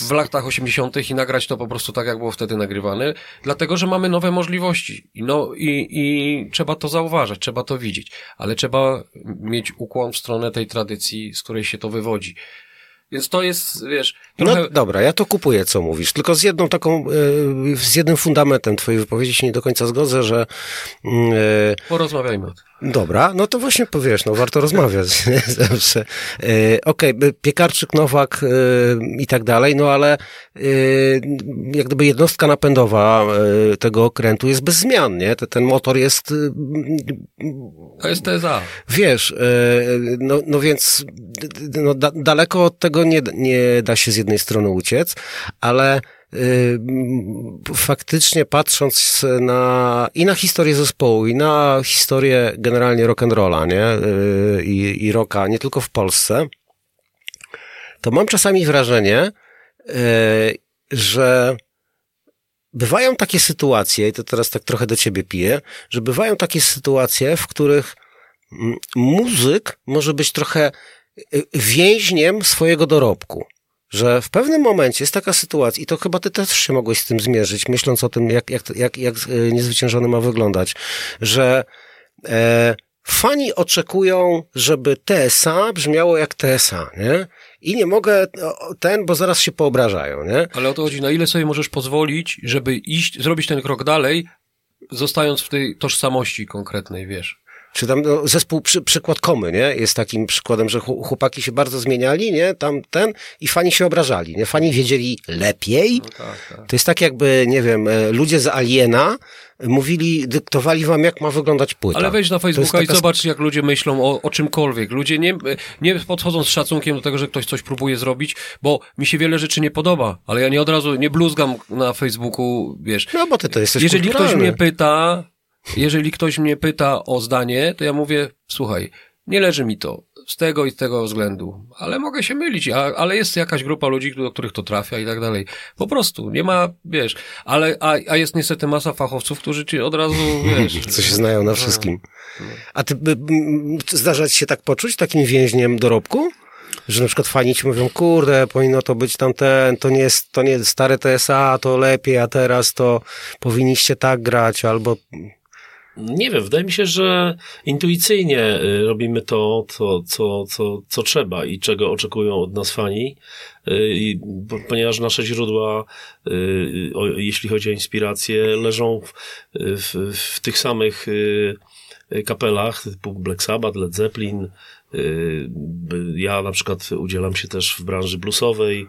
w latach 80. i nagrać to po prostu tak, jak było wtedy nagrywane, dlatego, że mamy nowe możliwości. I, no, i, i trzeba to zauważać, trzeba to widzieć. Ale trzeba mieć ukłon w stronę tej tradycji, z której się to wywodzi. Więc to jest, wiesz, trochę... No dobra, ja to kupuję, co mówisz, tylko z jedną taką, e, z jednym fundamentem twojej wypowiedzi się nie do końca zgodzę, że mm, e, Porozmawiajmy o tym. Dobra, no to właśnie powiesz, no warto rozmawiać nie? zawsze. E, Okej, okay, Piekarczyk, Nowak e, i tak dalej, no ale e, jak gdyby jednostka napędowa e, tego okrętu jest bez zmian, nie? Ten, ten motor jest, To jest teza. wiesz, no, no więc no, da, daleko od tego nie, nie da się z jednej strony uciec, ale faktycznie patrząc na i na historię zespołu, i na historię generalnie rock'n'rolla, nie? Y, I, I rocka, nie tylko w Polsce, to mam czasami wrażenie, y, że bywają takie sytuacje, i to teraz tak trochę do ciebie piję, że bywają takie sytuacje, w których muzyk może być trochę y, więźniem swojego dorobku. Że w pewnym momencie jest taka sytuacja, i to chyba ty też się mogłeś z tym zmierzyć, myśląc o tym, jak, jak, jak, jak y, niezwyciężony ma wyglądać, że e, fani oczekują, żeby TSA brzmiało jak TSA, nie? I nie mogę ten, bo zaraz się poobrażają, nie? Ale o to chodzi, na ile sobie możesz pozwolić, żeby iść, zrobić ten krok dalej, zostając w tej tożsamości konkretnej, wiesz. Czy tam no, zespół przy, przykład Komy, nie? Jest takim przykładem, że chłopaki się bardzo zmieniali, nie? Tam ten i fani się obrażali, nie? Fani wiedzieli lepiej. No tak, tak. To jest tak jakby, nie wiem, e, ludzie z Aliena mówili, dyktowali wam, jak ma wyglądać płyta. Ale wejdź na Facebooka i taka- zobacz, jak ludzie myślą o, o czymkolwiek. Ludzie nie, nie podchodzą z szacunkiem do tego, że ktoś coś próbuje zrobić, bo mi się wiele rzeczy nie podoba, ale ja nie od razu, nie bluzgam na Facebooku, wiesz. No bo ty to jesteś Jeżeli ktoś kulturalny. mnie pyta, jeżeli ktoś mnie pyta o zdanie, to ja mówię, słuchaj, nie leży mi to z tego i z tego względu, ale mogę się mylić, a, ale jest jakaś grupa ludzi, do których to trafia i tak dalej. Po prostu, nie ma, wiesz, ale, a, a jest niestety masa fachowców, którzy ci od razu, wiesz... Co się znają na wszystkim. A ty, by- zdarza ci się tak poczuć, takim więźniem dorobku? Że na przykład fani ci mówią, kurde, powinno to być tamten, to nie jest, to nie jest stare TSA, to lepiej, a teraz to powinniście tak grać, albo Nie wiem, wydaje mi się, że intuicyjnie y, robimy to, co, co, co, co trzeba i czego oczekują od nas fani, Y, i ponieważ nasze źródła, y, jeśli chodzi o inspirację, leżą w, w, w tych samych kapelach, typu Black Sabbath, Led Zeppelin. Ja na przykład udzielam się też w branży bluesowej,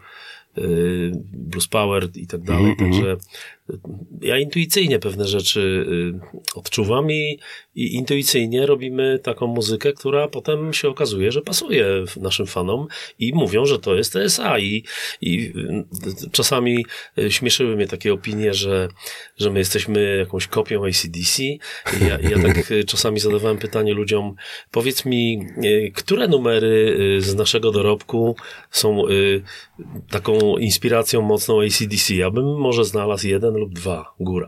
blues power i tak dalej, także ja intuicyjnie pewne rzeczy y, odczuwam i, i intuicyjnie robimy taką muzykę, która potem się okazuje, że pasuje naszym fanom i mówią, że to jest TSA i, i y, czasami y, śmieszyły mnie takie opinie, że, że my jesteśmy jakąś kopią ACDC i ja, ja tak czasami zadawałem pytanie ludziom, powiedz mi, które numery z naszego dorobku są taką inspiracją mocną ACDC? Ja bym może znalazł jeden lub dwa, góra.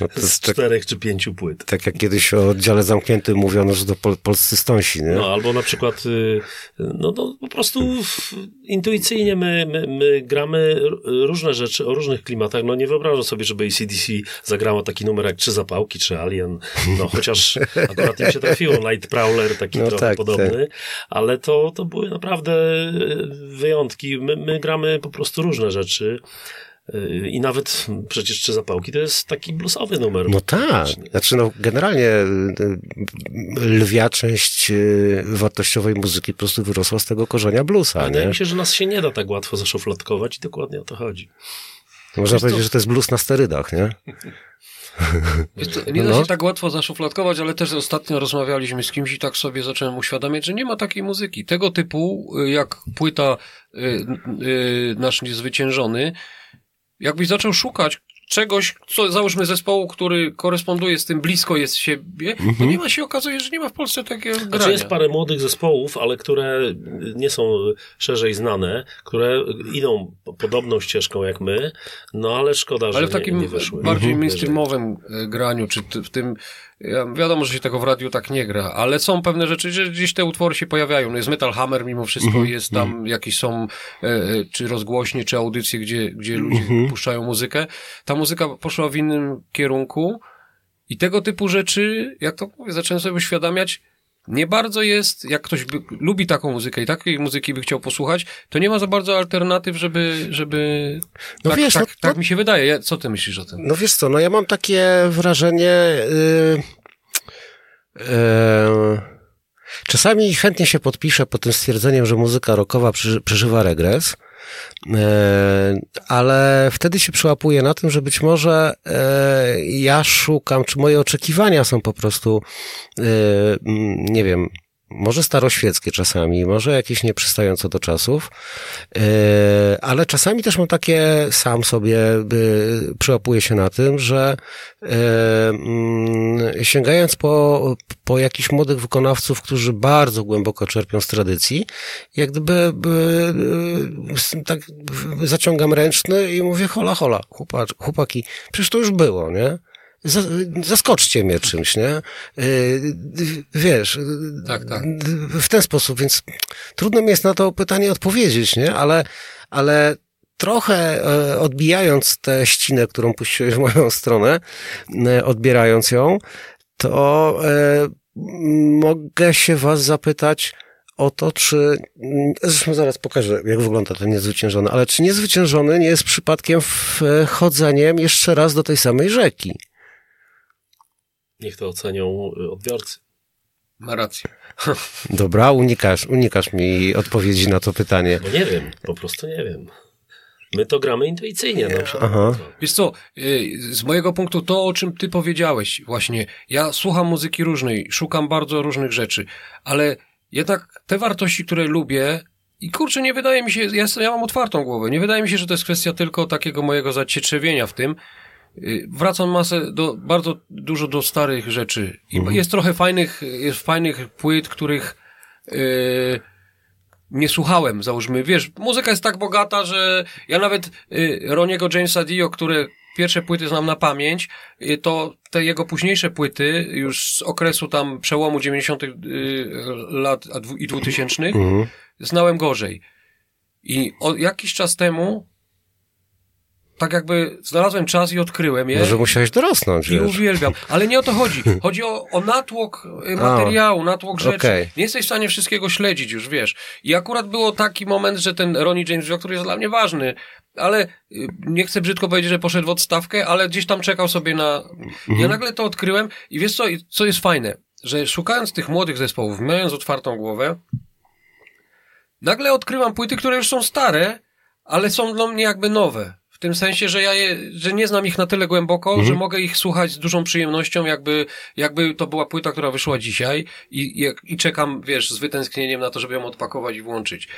no Z tak, czterech czy pięciu płyt. tak jak kiedyś o oddziale zamkniętym mówiono, że to pol, polscy stąsi, nie? No, albo na przykład, y, no, no po prostu w- intuicyjnie my, my, my gramy różne rzeczy o różnych klimatach. No nie wyobrażam sobie, żeby ACDC zagrało taki numer jak Trzy Zapałki, czy Alien. No chociaż akurat im się trafiło Night Prowler, taki No trochę tak, podobny. Ale to, to były naprawdę y, wyjątki. My, my gramy po prostu różne rzeczy. Y, I nawet przecież Trzy Zapałki to jest taki bluesowy numer. No tak. Znaczy, no, generalnie y, y, lwia część y, wartościowej muzyki po prostu wyrosła z tego korzenia bluesa, Wydaje nie? mi się, że nas się nie da tak łatwo zaszufladkować i dokładnie o to chodzi. Można powiedzieć, że to jest blues na sterydach, nie? Nie da No. się tak łatwo zaszufladkować, ale też ostatnio rozmawialiśmy z kimś i tak sobie zacząłem uświadamiać, że nie ma takiej muzyki. Tego typu, y, jak płyta y, y, nasz niezwyciężony, jakbyś zaczął szukać czegoś, co załóżmy zespołu, który koresponduje z tym, blisko jest siebie, to nie ma się okazuje, że nie ma w Polsce takiego Znaczy grania. jest parę młodych zespołów, ale które nie są szerzej znane, które idą po- podobną ścieżką jak my, no ale szkoda, że Ale w nie, takim nie wyszły. bardziej Mhm. mainstreamowym e, graniu, czy w tym, ja, wiadomo, że się tego w radiu tak nie gra, ale są pewne rzeczy, że gdzieś te utwory się pojawiają. No jest Metal Hammer mimo wszystko, Mhm. jest tam jakieś są, e, e, czy rozgłośnie, czy audycje, gdzie, gdzie ludzie Mhm. puszczają muzykę. Ta muzyka poszła w innym kierunku i tego typu rzeczy, jak to mówię, zacząłem sobie uświadamiać, nie bardzo jest, jak ktoś by, lubi taką muzykę i takiej muzyki by chciał posłuchać, to nie ma za bardzo alternatyw, żeby, żeby No tak, wiesz, tak, no- tak mi się wydaje. Ja- Co ty myślisz o tym? No wiesz co, no ja mam takie wrażenie. Yy, yy, czasami chętnie się podpiszę pod tym stwierdzeniem, że muzyka rockowa przeży- przeżywa regres. Yy, ale wtedy się przyłapuję na tym, że być może yy, ja szukam, czy moje oczekiwania są po prostu, mm, nie wiem, może staroświeckie czasami, może jakieś nieprzystające do czasów, yy, ale czasami też mam takie, sam sobie yy, przyłapuję się na tym, że yy, mm, sięgając po, po jakichś młodych wykonawców, którzy bardzo głęboko czerpią z tradycji, jak gdyby by, tak zaciągam ręczny i mówię hola, hola, chłopaki, przecież to już było, nie? Za- Zaskoczcie mnie czymś, nie? Yy, Wiesz, Tak, tak. w ten sposób, więc trudno mi jest na to pytanie odpowiedzieć, nie? Ale, ale trochę e, odbijając tę ścinę, którą puściłeś w moją stronę, e, odbierając ją, to e, mogę się was zapytać o to, czy, zresztą zaraz pokażę, jak wygląda ten niezwyciężony, ale czy niezwyciężony nie jest przypadkiem wchodzeniem jeszcze raz do tej samej rzeki? Niech to ocenią y, odbiorcy. Ma rację. Dobra, unikasz, unikasz mi odpowiedzi na to pytanie. No nie wiem, po prostu nie wiem. My to gramy intuicyjnie na przykład. Aha. Wiesz co, y, z mojego punktu to, o czym ty powiedziałeś właśnie, ja słucham muzyki różnej, szukam bardzo różnych rzeczy, ale jednak te wartości, które lubię i kurczę, nie wydaje mi się, ja, ja mam otwartą głowę, nie wydaje mi się, że to jest kwestia tylko takiego mojego zacietrzewienia w tym, Wracam masę do, bardzo dużo do starych rzeczy. I Mhm. jest trochę fajnych, jest fajnych płyt, których yy, nie słuchałem, załóżmy. Wiesz, muzyka jest tak bogata, że ja nawet yy, Roniego Jamesa Dio, które pierwsze płyty znam na pamięć, yy, to te jego późniejsze płyty, już z okresu tam przełomu 90. Yy, lat i 2000 Mhm. znałem gorzej. I o, jakiś czas temu tak jakby znalazłem czas i odkryłem je. Może musiałeś dorosnąć, I wiesz. uwielbiam. Ale nie o to chodzi. Chodzi o, o natłok y, materiału, natłok rzeczy. okej. Nie jesteś w stanie wszystkiego śledzić już, wiesz. I akurat było taki moment, że ten Ronnie James który jest dla mnie ważny, ale y, nie chcę brzydko powiedzieć, że poszedł w odstawkę, ale gdzieś tam czekał sobie na... Ja nagle to odkryłem i wiesz co, co jest fajne, że szukając tych młodych zespołów, mając otwartą głowę, nagle odkrywam płyty, które już są stare, ale są dla mnie jakby nowe. W tym sensie, że ja je, że nie znam ich na tyle głęboko, że mogę ich słuchać z dużą przyjemnością, jakby, jakby to była płyta, która wyszła dzisiaj i, i, i czekam, wiesz, z wytęsknieniem na to, żeby ją odpakować i włączyć.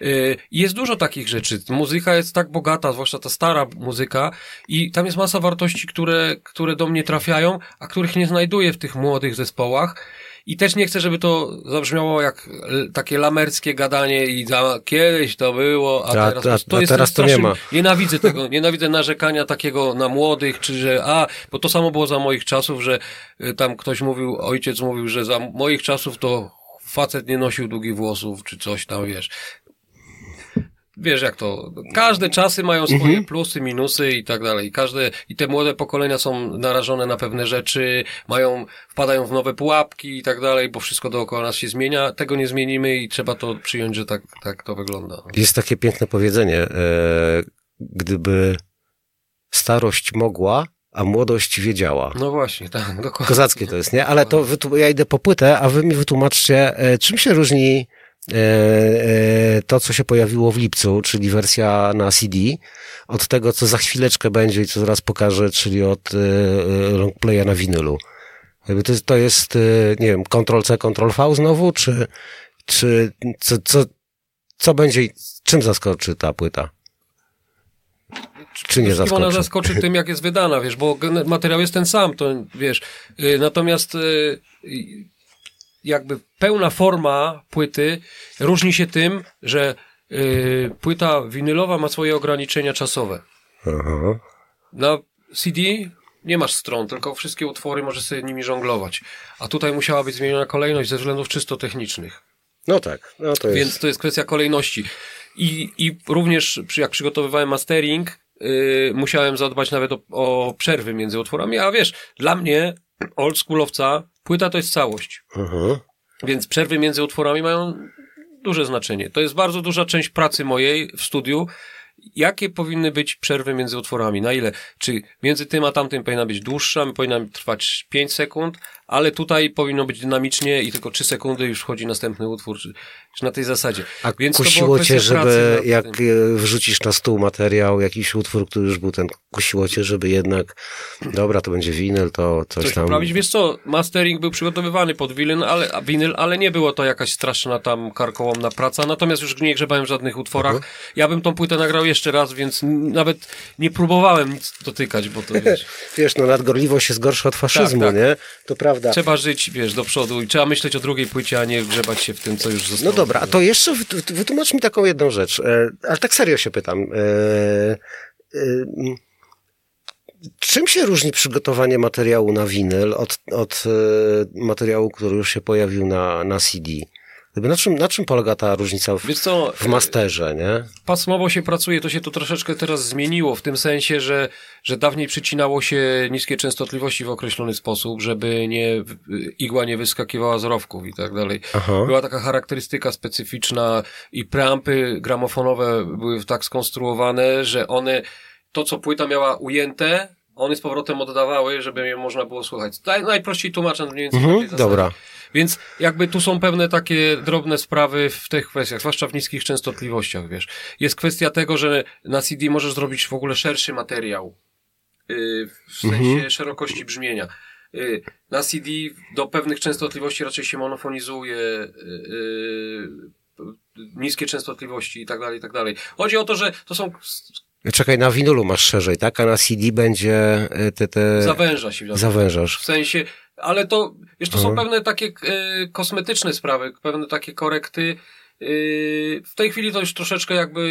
Yy, jest dużo takich rzeczy. Muzyka jest tak bogata, zwłaszcza ta stara muzyka i tam jest masa wartości, które, które do mnie trafiają, a których nie znajduję w tych młodych zespołach. I też nie chcę, żeby to zabrzmiało jak takie lamerskie gadanie i za, kiedyś to było, a, A- teraz, a- to a jest teraz to nie ma. Nienawidzę tego, nienawidzę narzekania takiego na młodych, czy że, a, bo to samo było za moich czasów, że y, tam ktoś mówił, ojciec mówił, że za moich czasów to facet nie nosił długich włosów, czy coś tam, wiesz. Wiesz jak to, każde czasy mają swoje Mhm. plusy, minusy i tak dalej. I Każde, i te młode pokolenia są narażone na pewne rzeczy, mają, wpadają w nowe pułapki i tak dalej, bo wszystko dookoła nas się zmienia. Tego nie zmienimy i trzeba to przyjąć, że tak, tak to wygląda. Jest takie piękne powiedzenie, e, gdyby starość mogła, a młodość wiedziała. No właśnie, tak, dokładnie. Kozackie to jest, nie? Ale to ja idę po płytę, a wy mi wytłumaczcie, e, czym się różni to, co się pojawiło w lipcu, czyli wersja na CD, od tego, co za chwileczkę będzie i co zaraz pokażę, czyli od e, e, longplaya na winylu. To, jest- to jest, e, nie wiem, Ctrl-C, Ctrl-V znowu, czy, czy co, co, co będzie, i czym zaskoczy ta płyta? Czy nie Wszystkim Ona zaskoczy? zaskoczy tym, jak jest wydana, wiesz, bo materiał jest ten sam, to wiesz. Y, Natomiast y, jakby pełna forma płyty różni się tym, że y, płyta winylowa ma swoje ograniczenia czasowe. Aha. Na CD nie masz stron, tylko wszystkie utwory możesz sobie nimi żonglować. A tutaj musiała być zmieniona kolejność ze względów czysto technicznych. No tak, no to jest. Więc to jest kwestia kolejności. I, i również jak przygotowywałem mastering, yy, musiałem zadbać nawet o, o przerwy między utworami, a wiesz, dla mnie, oldschoolowca, płyta to jest całość. Aha. Więc przerwy między utworami mają duże znaczenie. To jest bardzo duża część pracy mojej w studiu. Jakie powinny być przerwy między utworami? Na ile? Czy między tym a tamtym powinna być dłuższa, powinna trwać 5 sekund, ale tutaj powinno być dynamicznie i tylko 3 sekundy już wchodzi następny utwór, czy, czy na tej zasadzie. A Więc kusiło cię, żeby jak tym. e, wrzucisz na stół materiał, jakiś utwór, który już był ten, kusiło cię, żeby jednak, dobra, to będzie winyl, to coś, Coś tam. poprawić. Wiesz co, mastering był przygotowywany pod winyl ale, winyl, ale nie było to jakaś straszna tam karkołomna praca, natomiast już nie grzebałem w żadnych utworach. Mhm. Ja bym tą płytę nagrał jeszcze raz, więc nawet nie próbowałem nic dotykać, bo to wiesz, Wiesz, no nadgorliwość jest gorsza od faszyzmu, Tak, tak. nie? To prawda. Trzeba żyć, wiesz, do przodu i trzeba myśleć o drugiej płycie, a nie grzebać się w tym, co już zostało. No dobra, a to jeszcze wyt- wytłumacz mi taką jedną rzecz, e, ale tak serio się pytam. E, e, czym się różni przygotowanie materiału na winyl od, od materiału, który już się pojawił na, na CD? Gdyby na czym, na czym polega ta różnica w, co, w masterze, nie? pasmowo się pracuje, to się to troszeczkę teraz zmieniło, w tym sensie, że, że dawniej przycinało się niskie częstotliwości w określony sposób, żeby nie, igła nie wyskakiwała z rowków i tak dalej. Aha. Była taka charakterystyka specyficzna i preampy gramofonowe były tak skonstruowane, że one, to co płyta miała ujęte, one z powrotem oddawały, żeby je można było słuchać. Naj, najprościej tłumacząc mniej więcej Mhm, takiej zasady. Więc jakby tu są pewne takie drobne sprawy w tych kwestiach, zwłaszcza w niskich częstotliwościach, wiesz. Jest kwestia tego, że na CD możesz zrobić w ogóle szerszy materiał. Yy, w sensie Mhm. szerokości brzmienia. Yy, na CD do pewnych częstotliwości raczej się monofonizuje, yy, yy, niskie częstotliwości i tak dalej, i tak dalej. Chodzi o to, że to są, Czekaj, na winulu masz szerzej, tak? A na CD będzie y, te, te... zawęża się. zawężasz. W sensie, ale to, to są Mhm. pewne takie e, kosmetyczne sprawy, pewne takie korekty. E, w tej chwili to już troszeczkę jakby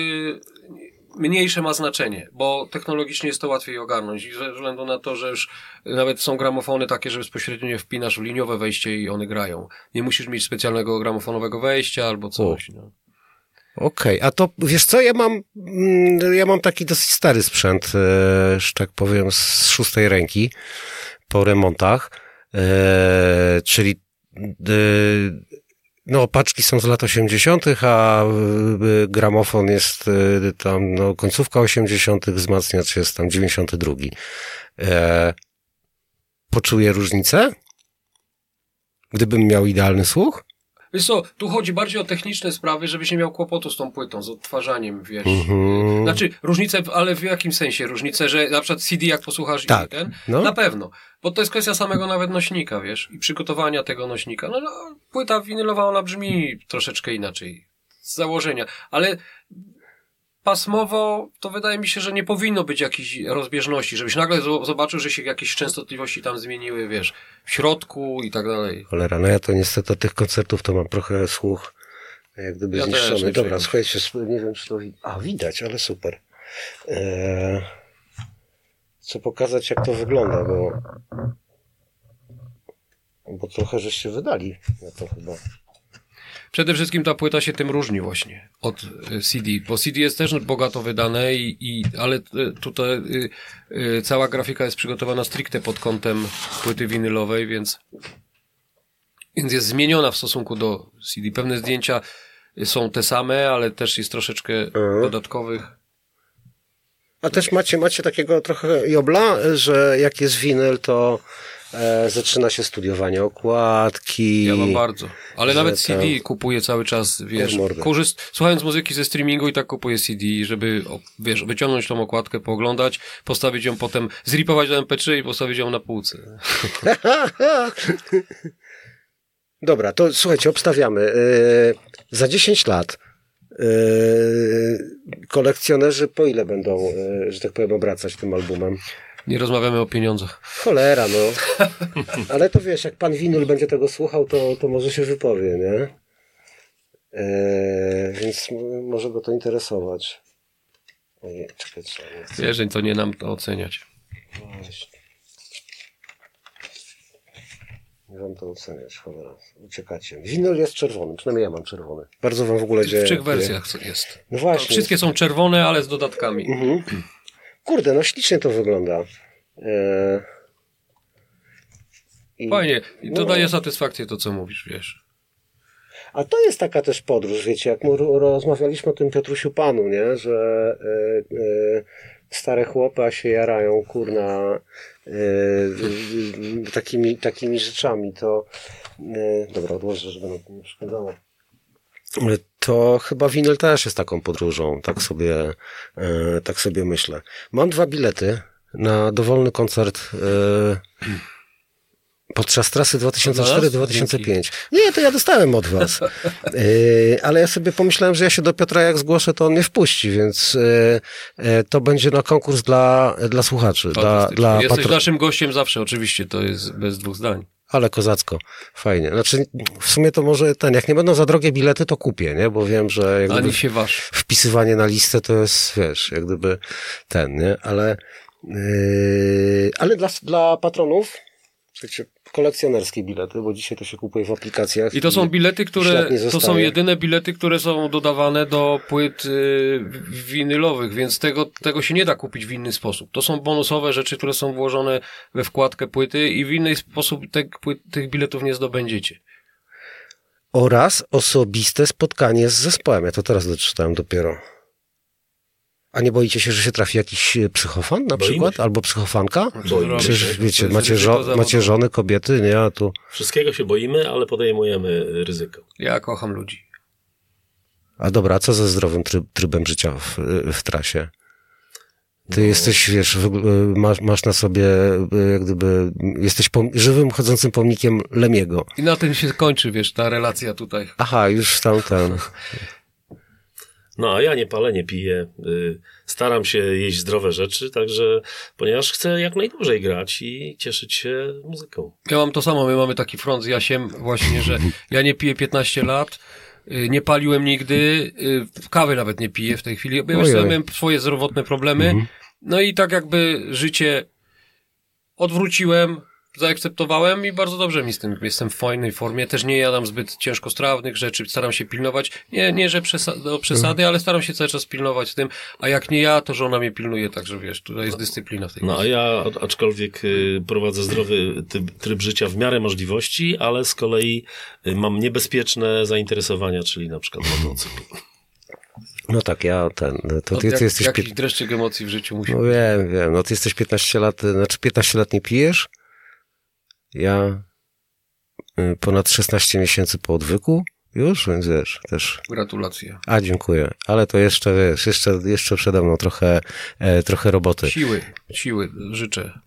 mniejsze ma znaczenie, bo technologicznie jest to łatwiej ogarnąć i ze względu na to, że już nawet są gramofony takie, że bezpośrednio je wpinasz w liniowe wejście i one grają. Nie musisz mieć specjalnego gramofonowego wejścia albo coś. No. Okej, a to wiesz co, ja mam, mm, ja mam taki dosyć stary sprzęt, e, że tak powiem, z szóstej ręki po remontach, czyli e, no paczki są z lat 80., a e, gramofon jest e, tam no, końcówka 80., wzmacniacz jest tam 92. E, poczuję różnicę? Gdybym miał idealny słuch? Wiesz co, tu chodzi bardziej o techniczne sprawy, żebyś nie miał kłopotu z tą płytą, z odtwarzaniem, wiesz. Mhm. Znaczy, różnice, ale w jakim sensie? Różnice, że na przykład CD jak posłuchasz Tak, i ten? no. Na pewno. Bo to jest kwestia samego nawet nośnika, wiesz, i przygotowania tego nośnika. No, no płyta winylowa, ona brzmi troszeczkę inaczej. Z założenia. Ale pasmowo to wydaje mi się, że nie powinno być jakiejś rozbieżności, żebyś nagle zo- zobaczył, że się jakieś częstotliwości tam zmieniły, wiesz, w środku i tak dalej. Cholera, no ja to niestety od tych koncertów to mam trochę słuch jak gdyby Ja zniszczony. Dobra, słuchajcie, nie wiem czy to... A, widać, ale super. Eee, chcę pokazać jak to wygląda, bo bo trochę żeście wydali na to chyba. Przede wszystkim ta płyta się tym różni właśnie od y, CD, bo CD jest też bogato wydane, i, i, ale y, tutaj y, cała grafika jest przygotowana stricte pod kątem płyty winylowej, więc, więc jest zmieniona w stosunku do CD. Pewne zdjęcia są te same, ale też jest troszeczkę Mhm. dodatkowych. A też macie, macie takiego trochę jobla, że jak jest winyl, to e, zaczyna się studiowanie okładki. Ja mam bardzo. Ale nawet CD kupuję cały czas, wiesz, korzyst, słuchając muzyki ze streamingu i tak kupuję CD, żeby, wiesz, wyciągnąć tą okładkę, pooglądać, postawić ją potem, zripować do MP3 i postawić ją na półce. Dobra, to słuchajcie, obstawiamy. Yy, za 10 lat yy, kolekcjonerzy po ile będą, yy, że tak powiem, obracać tym albumem? Nie rozmawiamy o pieniądzach. Cholera, no. Ale to wiesz, jak pan Winyl będzie tego słuchał, to, to może się wypowie, nie? Yy, więc może go to interesować. Czekaj, nie. Wiesz, że to nie nam to oceniać. Właśnie. Nie wam to oceniać, cholera. Uciekacie. Winyl jest czerwony, przynajmniej ja mam czerwony. Bardzo wam w ogóle W dzieje. trzech wersjach jest. No właśnie. Wszystkie są czerwone, ale z dodatkami. Mhm. Kurde, no ślicznie to wygląda. Eee... I- Fajnie. I to No. daje satysfakcję to, co mówisz, wiesz. A to jest taka też podróż, wiecie, jak rozmawialiśmy o tym Piotrusiu Panu, nie? Że e, e, stare chłopy a się jarają, kurna, e, e, takimi, takimi rzeczami, to e, dobra, odłożę, żeby nam to nie przeszkadzało. E, To chyba winyl też jest taką podróżą, tak sobie, e, tak sobie myślę. Mam dwa bilety na dowolny koncert e, podczas trasy 2004-2005. Nie, to ja dostałem od was. Yy, ale ja sobie pomyślałem, że ja się do Piotra jak zgłoszę, to on mnie wpuści, więc to będzie na konkurs dla, dla słuchaczy, dla, dla Jesteś patro... naszym gościem zawsze, oczywiście, to jest bez dwóch zdań. Ale kozacko, fajnie. Znaczy, w sumie to może ten, jak nie będą za drogie bilety, to kupię, nie? Bo wiem, że jak gdyby Ani się waż. wpisywanie na listę to jest, wiesz, jak gdyby ten, nie? Ale, yy, ale dla, dla patronów Słuchajcie, kolekcjonerskie bilety, bo dzisiaj to się kupuje w aplikacjach. I to są bilety, które, to są jedyne bilety, które są dodawane do płyt y, winylowych, więc tego, tego się nie da kupić w inny sposób. To są bonusowe rzeczy, które są włożone we wkładkę płyty i w inny sposób te, płyt, tych biletów nie zdobędziecie. Oraz osobiste spotkanie z zespołem. Ja to teraz doczytałem dopiero. A nie boicie się, że się trafi jakiś e, psychofan na Boimy przykład? się. Albo psychofanka? Boimy się. Przecież To wiecie, macie, żo- macie żony, kobiety, nie? A tu... Wszystkiego się boimy, ale podejmujemy ryzyko. Ja kocham ludzi. A dobra, a co ze zdrowym tryb, trybem życia w, w trasie? Ty jesteś, wiesz, w, masz, masz na sobie, e, jak gdyby, jesteś pom- żywym, chodzącym pomnikiem Lemiego. I na tym się kończy, wiesz, ta relacja tutaj. Aha, już tam ten. No, a ja nie palę, nie piję. y, Staram się jeść zdrowe rzeczy, także, ponieważ chcę jak najdłużej grać i cieszyć się muzyką. Ja mam to samo, my mamy taki front z Jasiem właśnie, że ja nie piję 15 lat, y, nie paliłem nigdy, y, kawy nawet nie piję w tej chwili, ja Ojej. miałem swoje zdrowotne problemy, no i tak jakby życie odwróciłem, zaakceptowałem i bardzo dobrze mi z tym, jestem w fajnej formie, też nie jadam zbyt ciężkostrawnych rzeczy, staram się pilnować, nie, nie że przesa- do przesady, ale staram się cały czas pilnować z tym, a jak nie ja, to żona mnie pilnuje, także wiesz, tutaj jest dyscyplina w tej No, a ja aczkolwiek y, prowadzę zdrowy typ, tryb życia w miarę możliwości, ale z kolei y, mam niebezpieczne zainteresowania, czyli na przykład motocykl. No tak, ja ten, to ty, jak, ty jesteś... jakiś Pię- dreszczyk emocji w życiu musi no wiem, wiem, no ty jesteś 15 lat, znaczy 15 lat nie pijesz? Ja y, ponad 16 miesięcy po odwyku już, więc wiesz, też... Gratulacje. A, dziękuję. Ale to jeszcze, wiesz, jeszcze, jeszcze przede mną trochę, e, trochę roboty. Siły, siły życzę.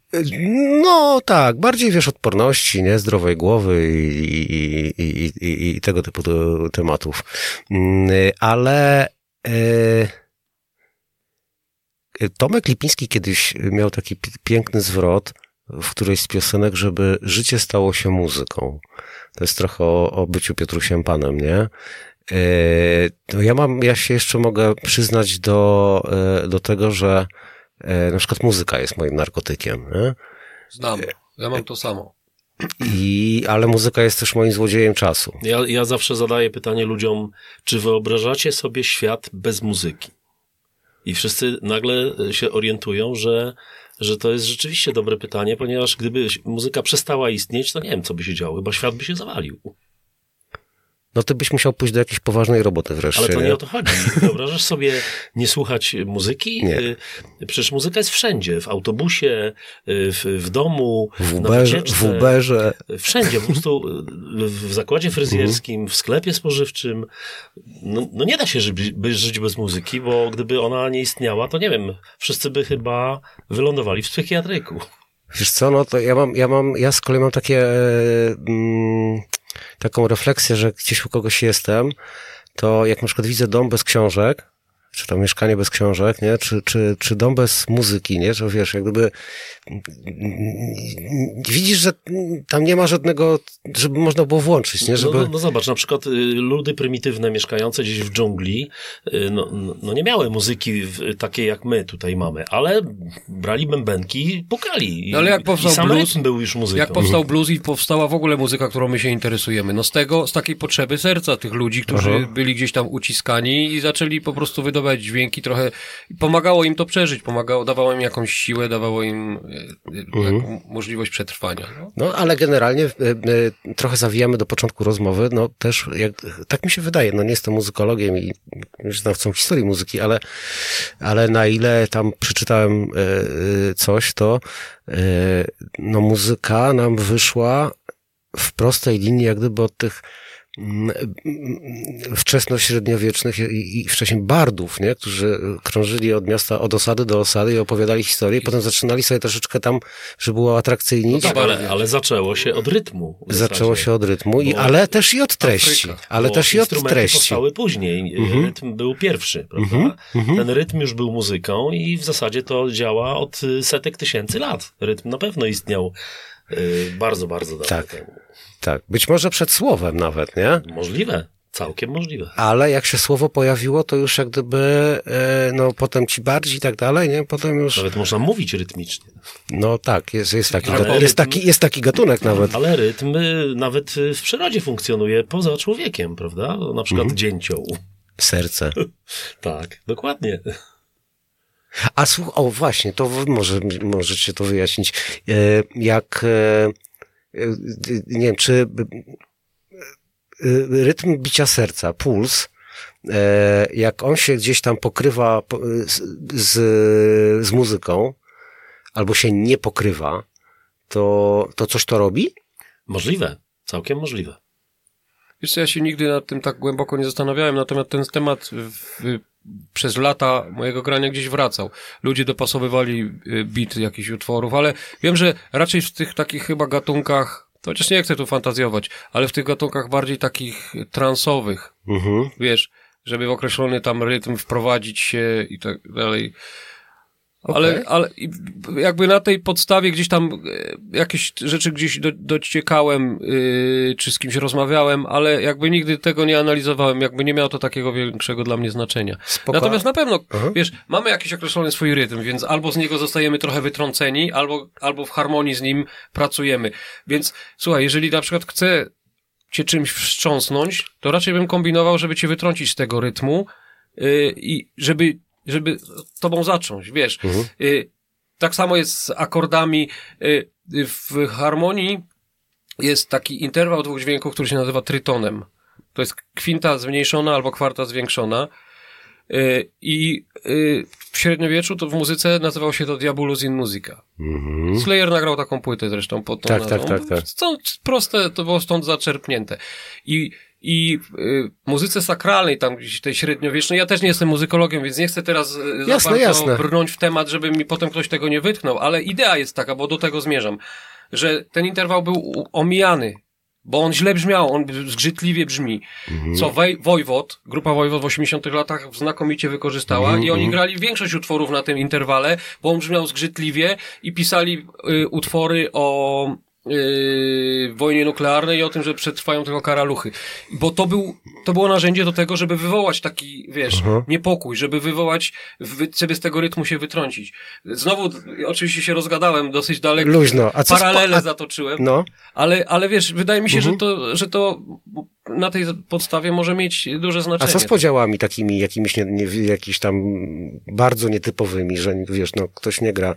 No tak, bardziej wiesz odporności, nie? Zdrowej głowy i, i, i, i, i tego typu te- tematów. Mm, Ale e, Tomek Lipiński kiedyś miał taki pi- piękny zwrot w którejś z piosenek, żeby życie stało się muzyką. To jest trochę o, o byciu Piotrusiem Panem, nie? No ja mam, ja się jeszcze mogę przyznać do, e, do tego, że e, na przykład muzyka jest moim narkotykiem, nie? Znam. Ja mam to samo. I, ale muzyka jest też moim złodziejem czasu. Ja, ja zawsze zadaję pytanie ludziom, czy wyobrażacie sobie świat bez muzyki? I wszyscy nagle się orientują, że, że to jest rzeczywiście dobre pytanie, ponieważ gdyby muzyka przestała istnieć, to nie wiem, co by się działo, chyba świat by się zawalił. No ty byś musiał pójść do jakiejś poważnej roboty wreszcie, Ale to nie? nie o to chodzi. Wyobrażasz sobie nie słuchać muzyki? Nie. Y, Przecież muzyka jest wszędzie. W autobusie, y, w, w domu, W na Uberze, wycieczce. w Uberze. Wszędzie, po prostu y, w zakładzie fryzjerskim, w sklepie spożywczym. No, no nie da się żyć, żyć bez muzyki, bo gdyby ona nie istniała, to nie wiem, wszyscy by chyba wylądowali w psychiatryku. Wiesz co, no to ja mam, ja mam, ja z kolei mam takie, e, mm, taką refleksję, że gdzieś u kogoś jestem, to jak na przykład widzę dom bez książek, czy to mieszkanie bez książek, nie? Czy, czy, czy dom bez muzyki, nie? Że wiesz, jak gdyby widzisz, że tam nie ma żadnego, żeby można było włączyć, nie? Żeby... No, no, no zobacz, na przykład y, ludy prymitywne mieszkające gdzieś w dżungli, y, no, no, no nie miały muzyki w, takiej jak my tutaj mamy, ale brali bębenki i pukali. No ale jak powstał i sam blues- był już muzyką. Jak powstał blues i powstała w ogóle muzyka, którą my się interesujemy? No z tego, z takiej potrzeby serca tych ludzi, którzy Aha. byli gdzieś tam uciskani i zaczęli po prostu wydawać dźwięki trochę. Pomagało im to przeżyć, pomagało, dawało im jakąś siłę, dawało im e, taką możliwość przetrwania. No. No, ale generalnie e, e, trochę zawijamy do początku rozmowy, no też, jak, tak mi się wydaje, no nie jestem muzykologiem i znawcą historii muzyki, ale, ale na ile tam przeczytałem coś, to no muzyka nam wyszła w prostej linii, jak gdyby od tych wczesnośredniowiecznych i, i wcześniej bardów, nie? którzy krążyli od miasta, od osady do osady i opowiadali historię, i potem zaczynali sobie troszeczkę tam, żeby było atrakcyjniej. No tak, ale, ale zaczęło się od rytmu. Zaczęło się od rytmu, i, ale też i od treści. Afryka. Ale też i od treści. powstały później. Rytm był pierwszy, prawda? Ten rytm już był muzyką i w zasadzie to działa od setek tysięcy lat. Rytm na pewno istniał bardzo, bardzo dawno Tak. temu. Tak. Być może przed słowem nawet, nie? Możliwe. Całkiem możliwe. Ale jak się słowo pojawiło, to już jak gdyby, e, no potem ci bardziej i tak dalej, nie? Potem już, Nawet można mówić rytmicznie. no tak, jest, jest, taki, ga- jest, taki, jest taki gatunek nawet. Ale rytm y, nawet y, w przyrodzie funkcjonuje poza człowiekiem, prawda? Na przykład Mhm. dzięcioł. Serce. Tak, dokładnie. A słuch, o właśnie, to może, możecie to wyjaśnić. E, Jak, e, e, nie wiem, czy e, rytm bicia serca, puls, e, jak on się gdzieś tam pokrywa po- z, z, z muzyką, albo się nie pokrywa, to, to coś to robi? Możliwe. Całkiem możliwe. Wiesz co, ja się nigdy nad tym tak głęboko nie zastanawiałem, natomiast ten temat w, przez lata mojego grania gdzieś wracał. Ludzie dopasowywali y, bit jakichś utworów, ale wiem, że raczej w tych takich chyba gatunkach, to chociaż nie chcę tu fantazjować, ale w tych gatunkach bardziej takich transowych, Mhm. wiesz, żeby w określony tam rytm wprowadzić się i tak dalej. Ale, Okej. ale i jakby na tej podstawie gdzieś tam e, jakieś rzeczy gdzieś do, dociekałem, yy, czy z kimś rozmawiałem, ale jakby nigdy tego nie analizowałem, jakby nie miało to takiego większego dla mnie znaczenia. Spoko. Natomiast na pewno, Aha. wiesz, mamy jakiś określony swój rytm, więc albo z niego zostajemy trochę wytrąceni, albo, albo w harmonii z nim pracujemy. Więc słuchaj, jeżeli na przykład chcę cię czymś wstrząsnąć, to raczej bym kombinował, żeby cię wytrącić z tego rytmu yy, i żeby, żeby tobą zacząć, wiesz. Mhm. Y, tak samo jest z akordami. Y, w harmonii jest taki interwał dwóch dźwięków, który się nazywa trytonem. To jest kwinta zmniejszona albo kwarta zwiększona. Y, I w średniowieczu to w muzyce nazywało się to Diabolus in Musica. Mhm. Slayer nagrał taką płytę zresztą pod tą Tak, nazwą. tak, tak, tak. Stąd proste, to było stąd zaczerpnięte. I, i y, muzyce sakralnej, tam gdzieś tej średniowiecznej, ja też nie jestem muzykologiem, więc nie chcę teraz y, Jasne, za bardzo jasne. brnąć w temat, żeby mi potem ktoś tego nie wytknął, ale idea jest taka, bo do tego zmierzam, że ten interwał był omijany, bo on źle brzmiał, on zgrzytliwie brzmi. Mhm. Co Wej- Wojwod, grupa Wojwod w 80 latach znakomicie wykorzystała Mhm, i oni grali większość utworów na tym interwale, bo on brzmiał zgrzytliwie i pisali y, utwory o y, wojnie nuklearnej i o tym, że przetrwają tylko karaluchy. Bo to był, to było narzędzie do tego, żeby wywołać taki, wiesz, niepokój, żeby wywołać, wy, żeby z tego rytmu się wytrącić. Znowu, oczywiście się rozgadałem dosyć daleko. Luźno. A co Paralele a- zatoczyłem. No, Ale, ale wiesz, wydaje mi się, Mhm. że, to, że to na tej podstawie może mieć duże a znaczenie. co z podziałami takimi, jakimiś, nie, nie, jakiś tam bardzo nietypowymi, że wiesz, no ktoś nie gra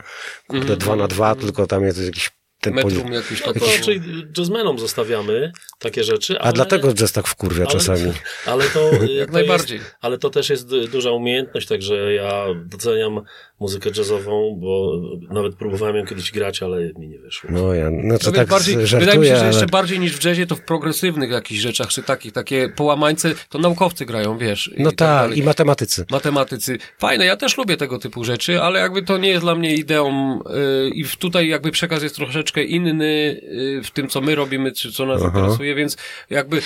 kurde, dwa na dwa, tylko tam jest jakiś ten Metrum podział. jakiś No to raczej jazzmenom zostawiamy takie rzeczy, A ale... dlatego jazz tak wkurwia ale, czasami. Ale to, y, Jak najbardziej. Jest, ale to też jest du- duża umiejętność, także ja doceniam muzykę jazzową, bo nawet próbowałem ją kiedyś grać, ale mi nie wyszło. No ja, znaczy No, tak tak bardziej, żartuję, wydaje mi się, że ale... jeszcze bardziej niż w jazzie, to w progresywnych jakichś rzeczach, czy takich, takie połamańce, to naukowcy grają, wiesz. No i tak, dalej. i matematycy. matematycy. Fajne, ja też lubię tego typu rzeczy, ale jakby to nie jest dla mnie ideą yy, i w- tutaj jakby przekaz jest troszeczkę inny yy, w tym, co my robimy, czy co nas Aha. interesuje, więc jakby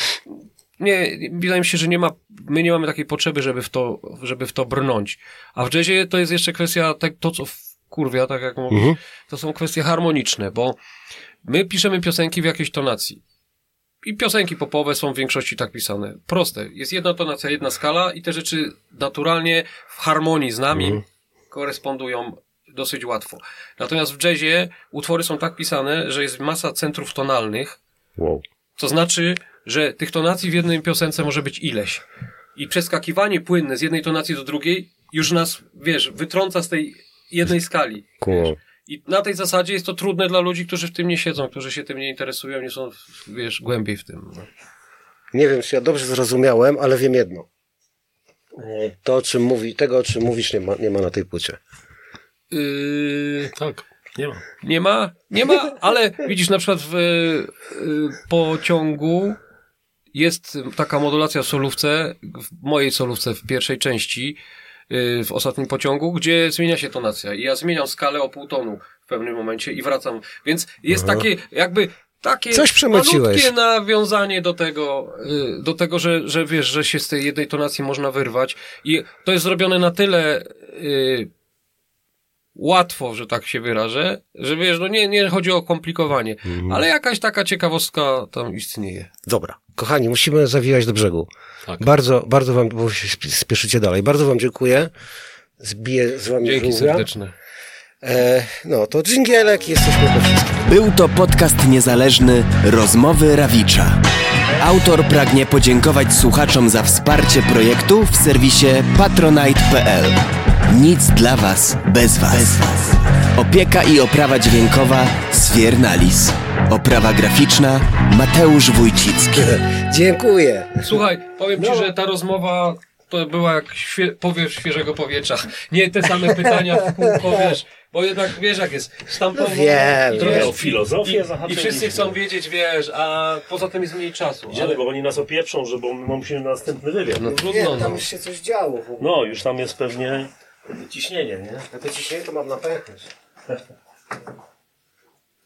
nie, wydaje mi się, że nie ma, my nie mamy takiej potrzeby, żeby w to, żeby w to brnąć. A w jazzie to jest jeszcze kwestia, tak, to co w kurwia, tak jak mówię, Mhm. to są kwestie harmoniczne, bo my piszemy piosenki w jakiejś tonacji. I piosenki popowe są w większości tak pisane. Proste. Jest jedna tonacja, jedna skala i te rzeczy naturalnie w harmonii z nami korespondują dosyć łatwo. Natomiast w jazzie utwory są tak pisane, że jest masa centrów tonalnych, Wow. Co znaczy, że tych tonacji w jednej piosence może być ileś. I przeskakiwanie płynne z jednej tonacji do drugiej już nas, wiesz, wytrąca z tej jednej skali. Cool. I na tej zasadzie jest to trudne dla ludzi, którzy w tym nie siedzą, którzy się tym nie interesują, nie są, wiesz, głębiej w tym. No. Nie wiem, czy ja dobrze zrozumiałem, ale wiem jedno. To, o czym mówi, tego, o czym mówisz, nie ma, nie ma na tej płycie. Yy, Tak, nie ma. nie ma, nie ma, ale widzisz, na przykład w y, pociągu jest taka modulacja w solówce, w mojej solówce w pierwszej części, y, w ostatnim pociągu, gdzie zmienia się tonacja. I ja zmieniam skalę o pół tonu w pewnym momencie i wracam. Więc jest takie, jakby, takie Coś malutkie nawiązanie do tego, y, do tego, że, że wiesz, że się z tej jednej tonacji można wyrwać. I to jest zrobione na tyle, y, łatwo, że tak się wyrażę, że wiesz, no nie, nie chodzi o komplikowanie, ale jakaś taka ciekawostka tam istnieje. Dobra. Kochani, musimy zawijać do brzegu. Tak. Bardzo, bardzo wam, bo się sp- spieszycie dalej. Bardzo wam dziękuję. Zbiję z wami Dzięki żółwia. serdeczne. E, no, to dżingielek, jesteśmy po wszystkim. Był to podcast niezależny Rozmowy Rawicza. Autor pragnie podziękować słuchaczom za wsparcie projektu w serwisie patronite.pl. Nic dla Was bez Was. Opieka i oprawa dźwiękowa Sfiernalis. Oprawa graficzna Mateusz Wójcicki. Dziękuję. Słuchaj, powiem ci, No. że ta rozmowa to była jak świe, powiew świeżego powietrza. Nie te same pytania w kółko, wiesz, bo jednak wiesz jak jest, sztampowo Wiem, i wiem. trochę O filozofię i, i wszyscy chcą wiedzieć, wiesz, a poza tym jest mniej czasu. Idziemy, Ale, bo oni nas opieprzą, że bo my musimy na następny wywiad. no No, trudno, no. się coś działo. w ogóle. no już tam jest pewnie ciśnienie, nie? Ja to ciśnienie to mam napęchać.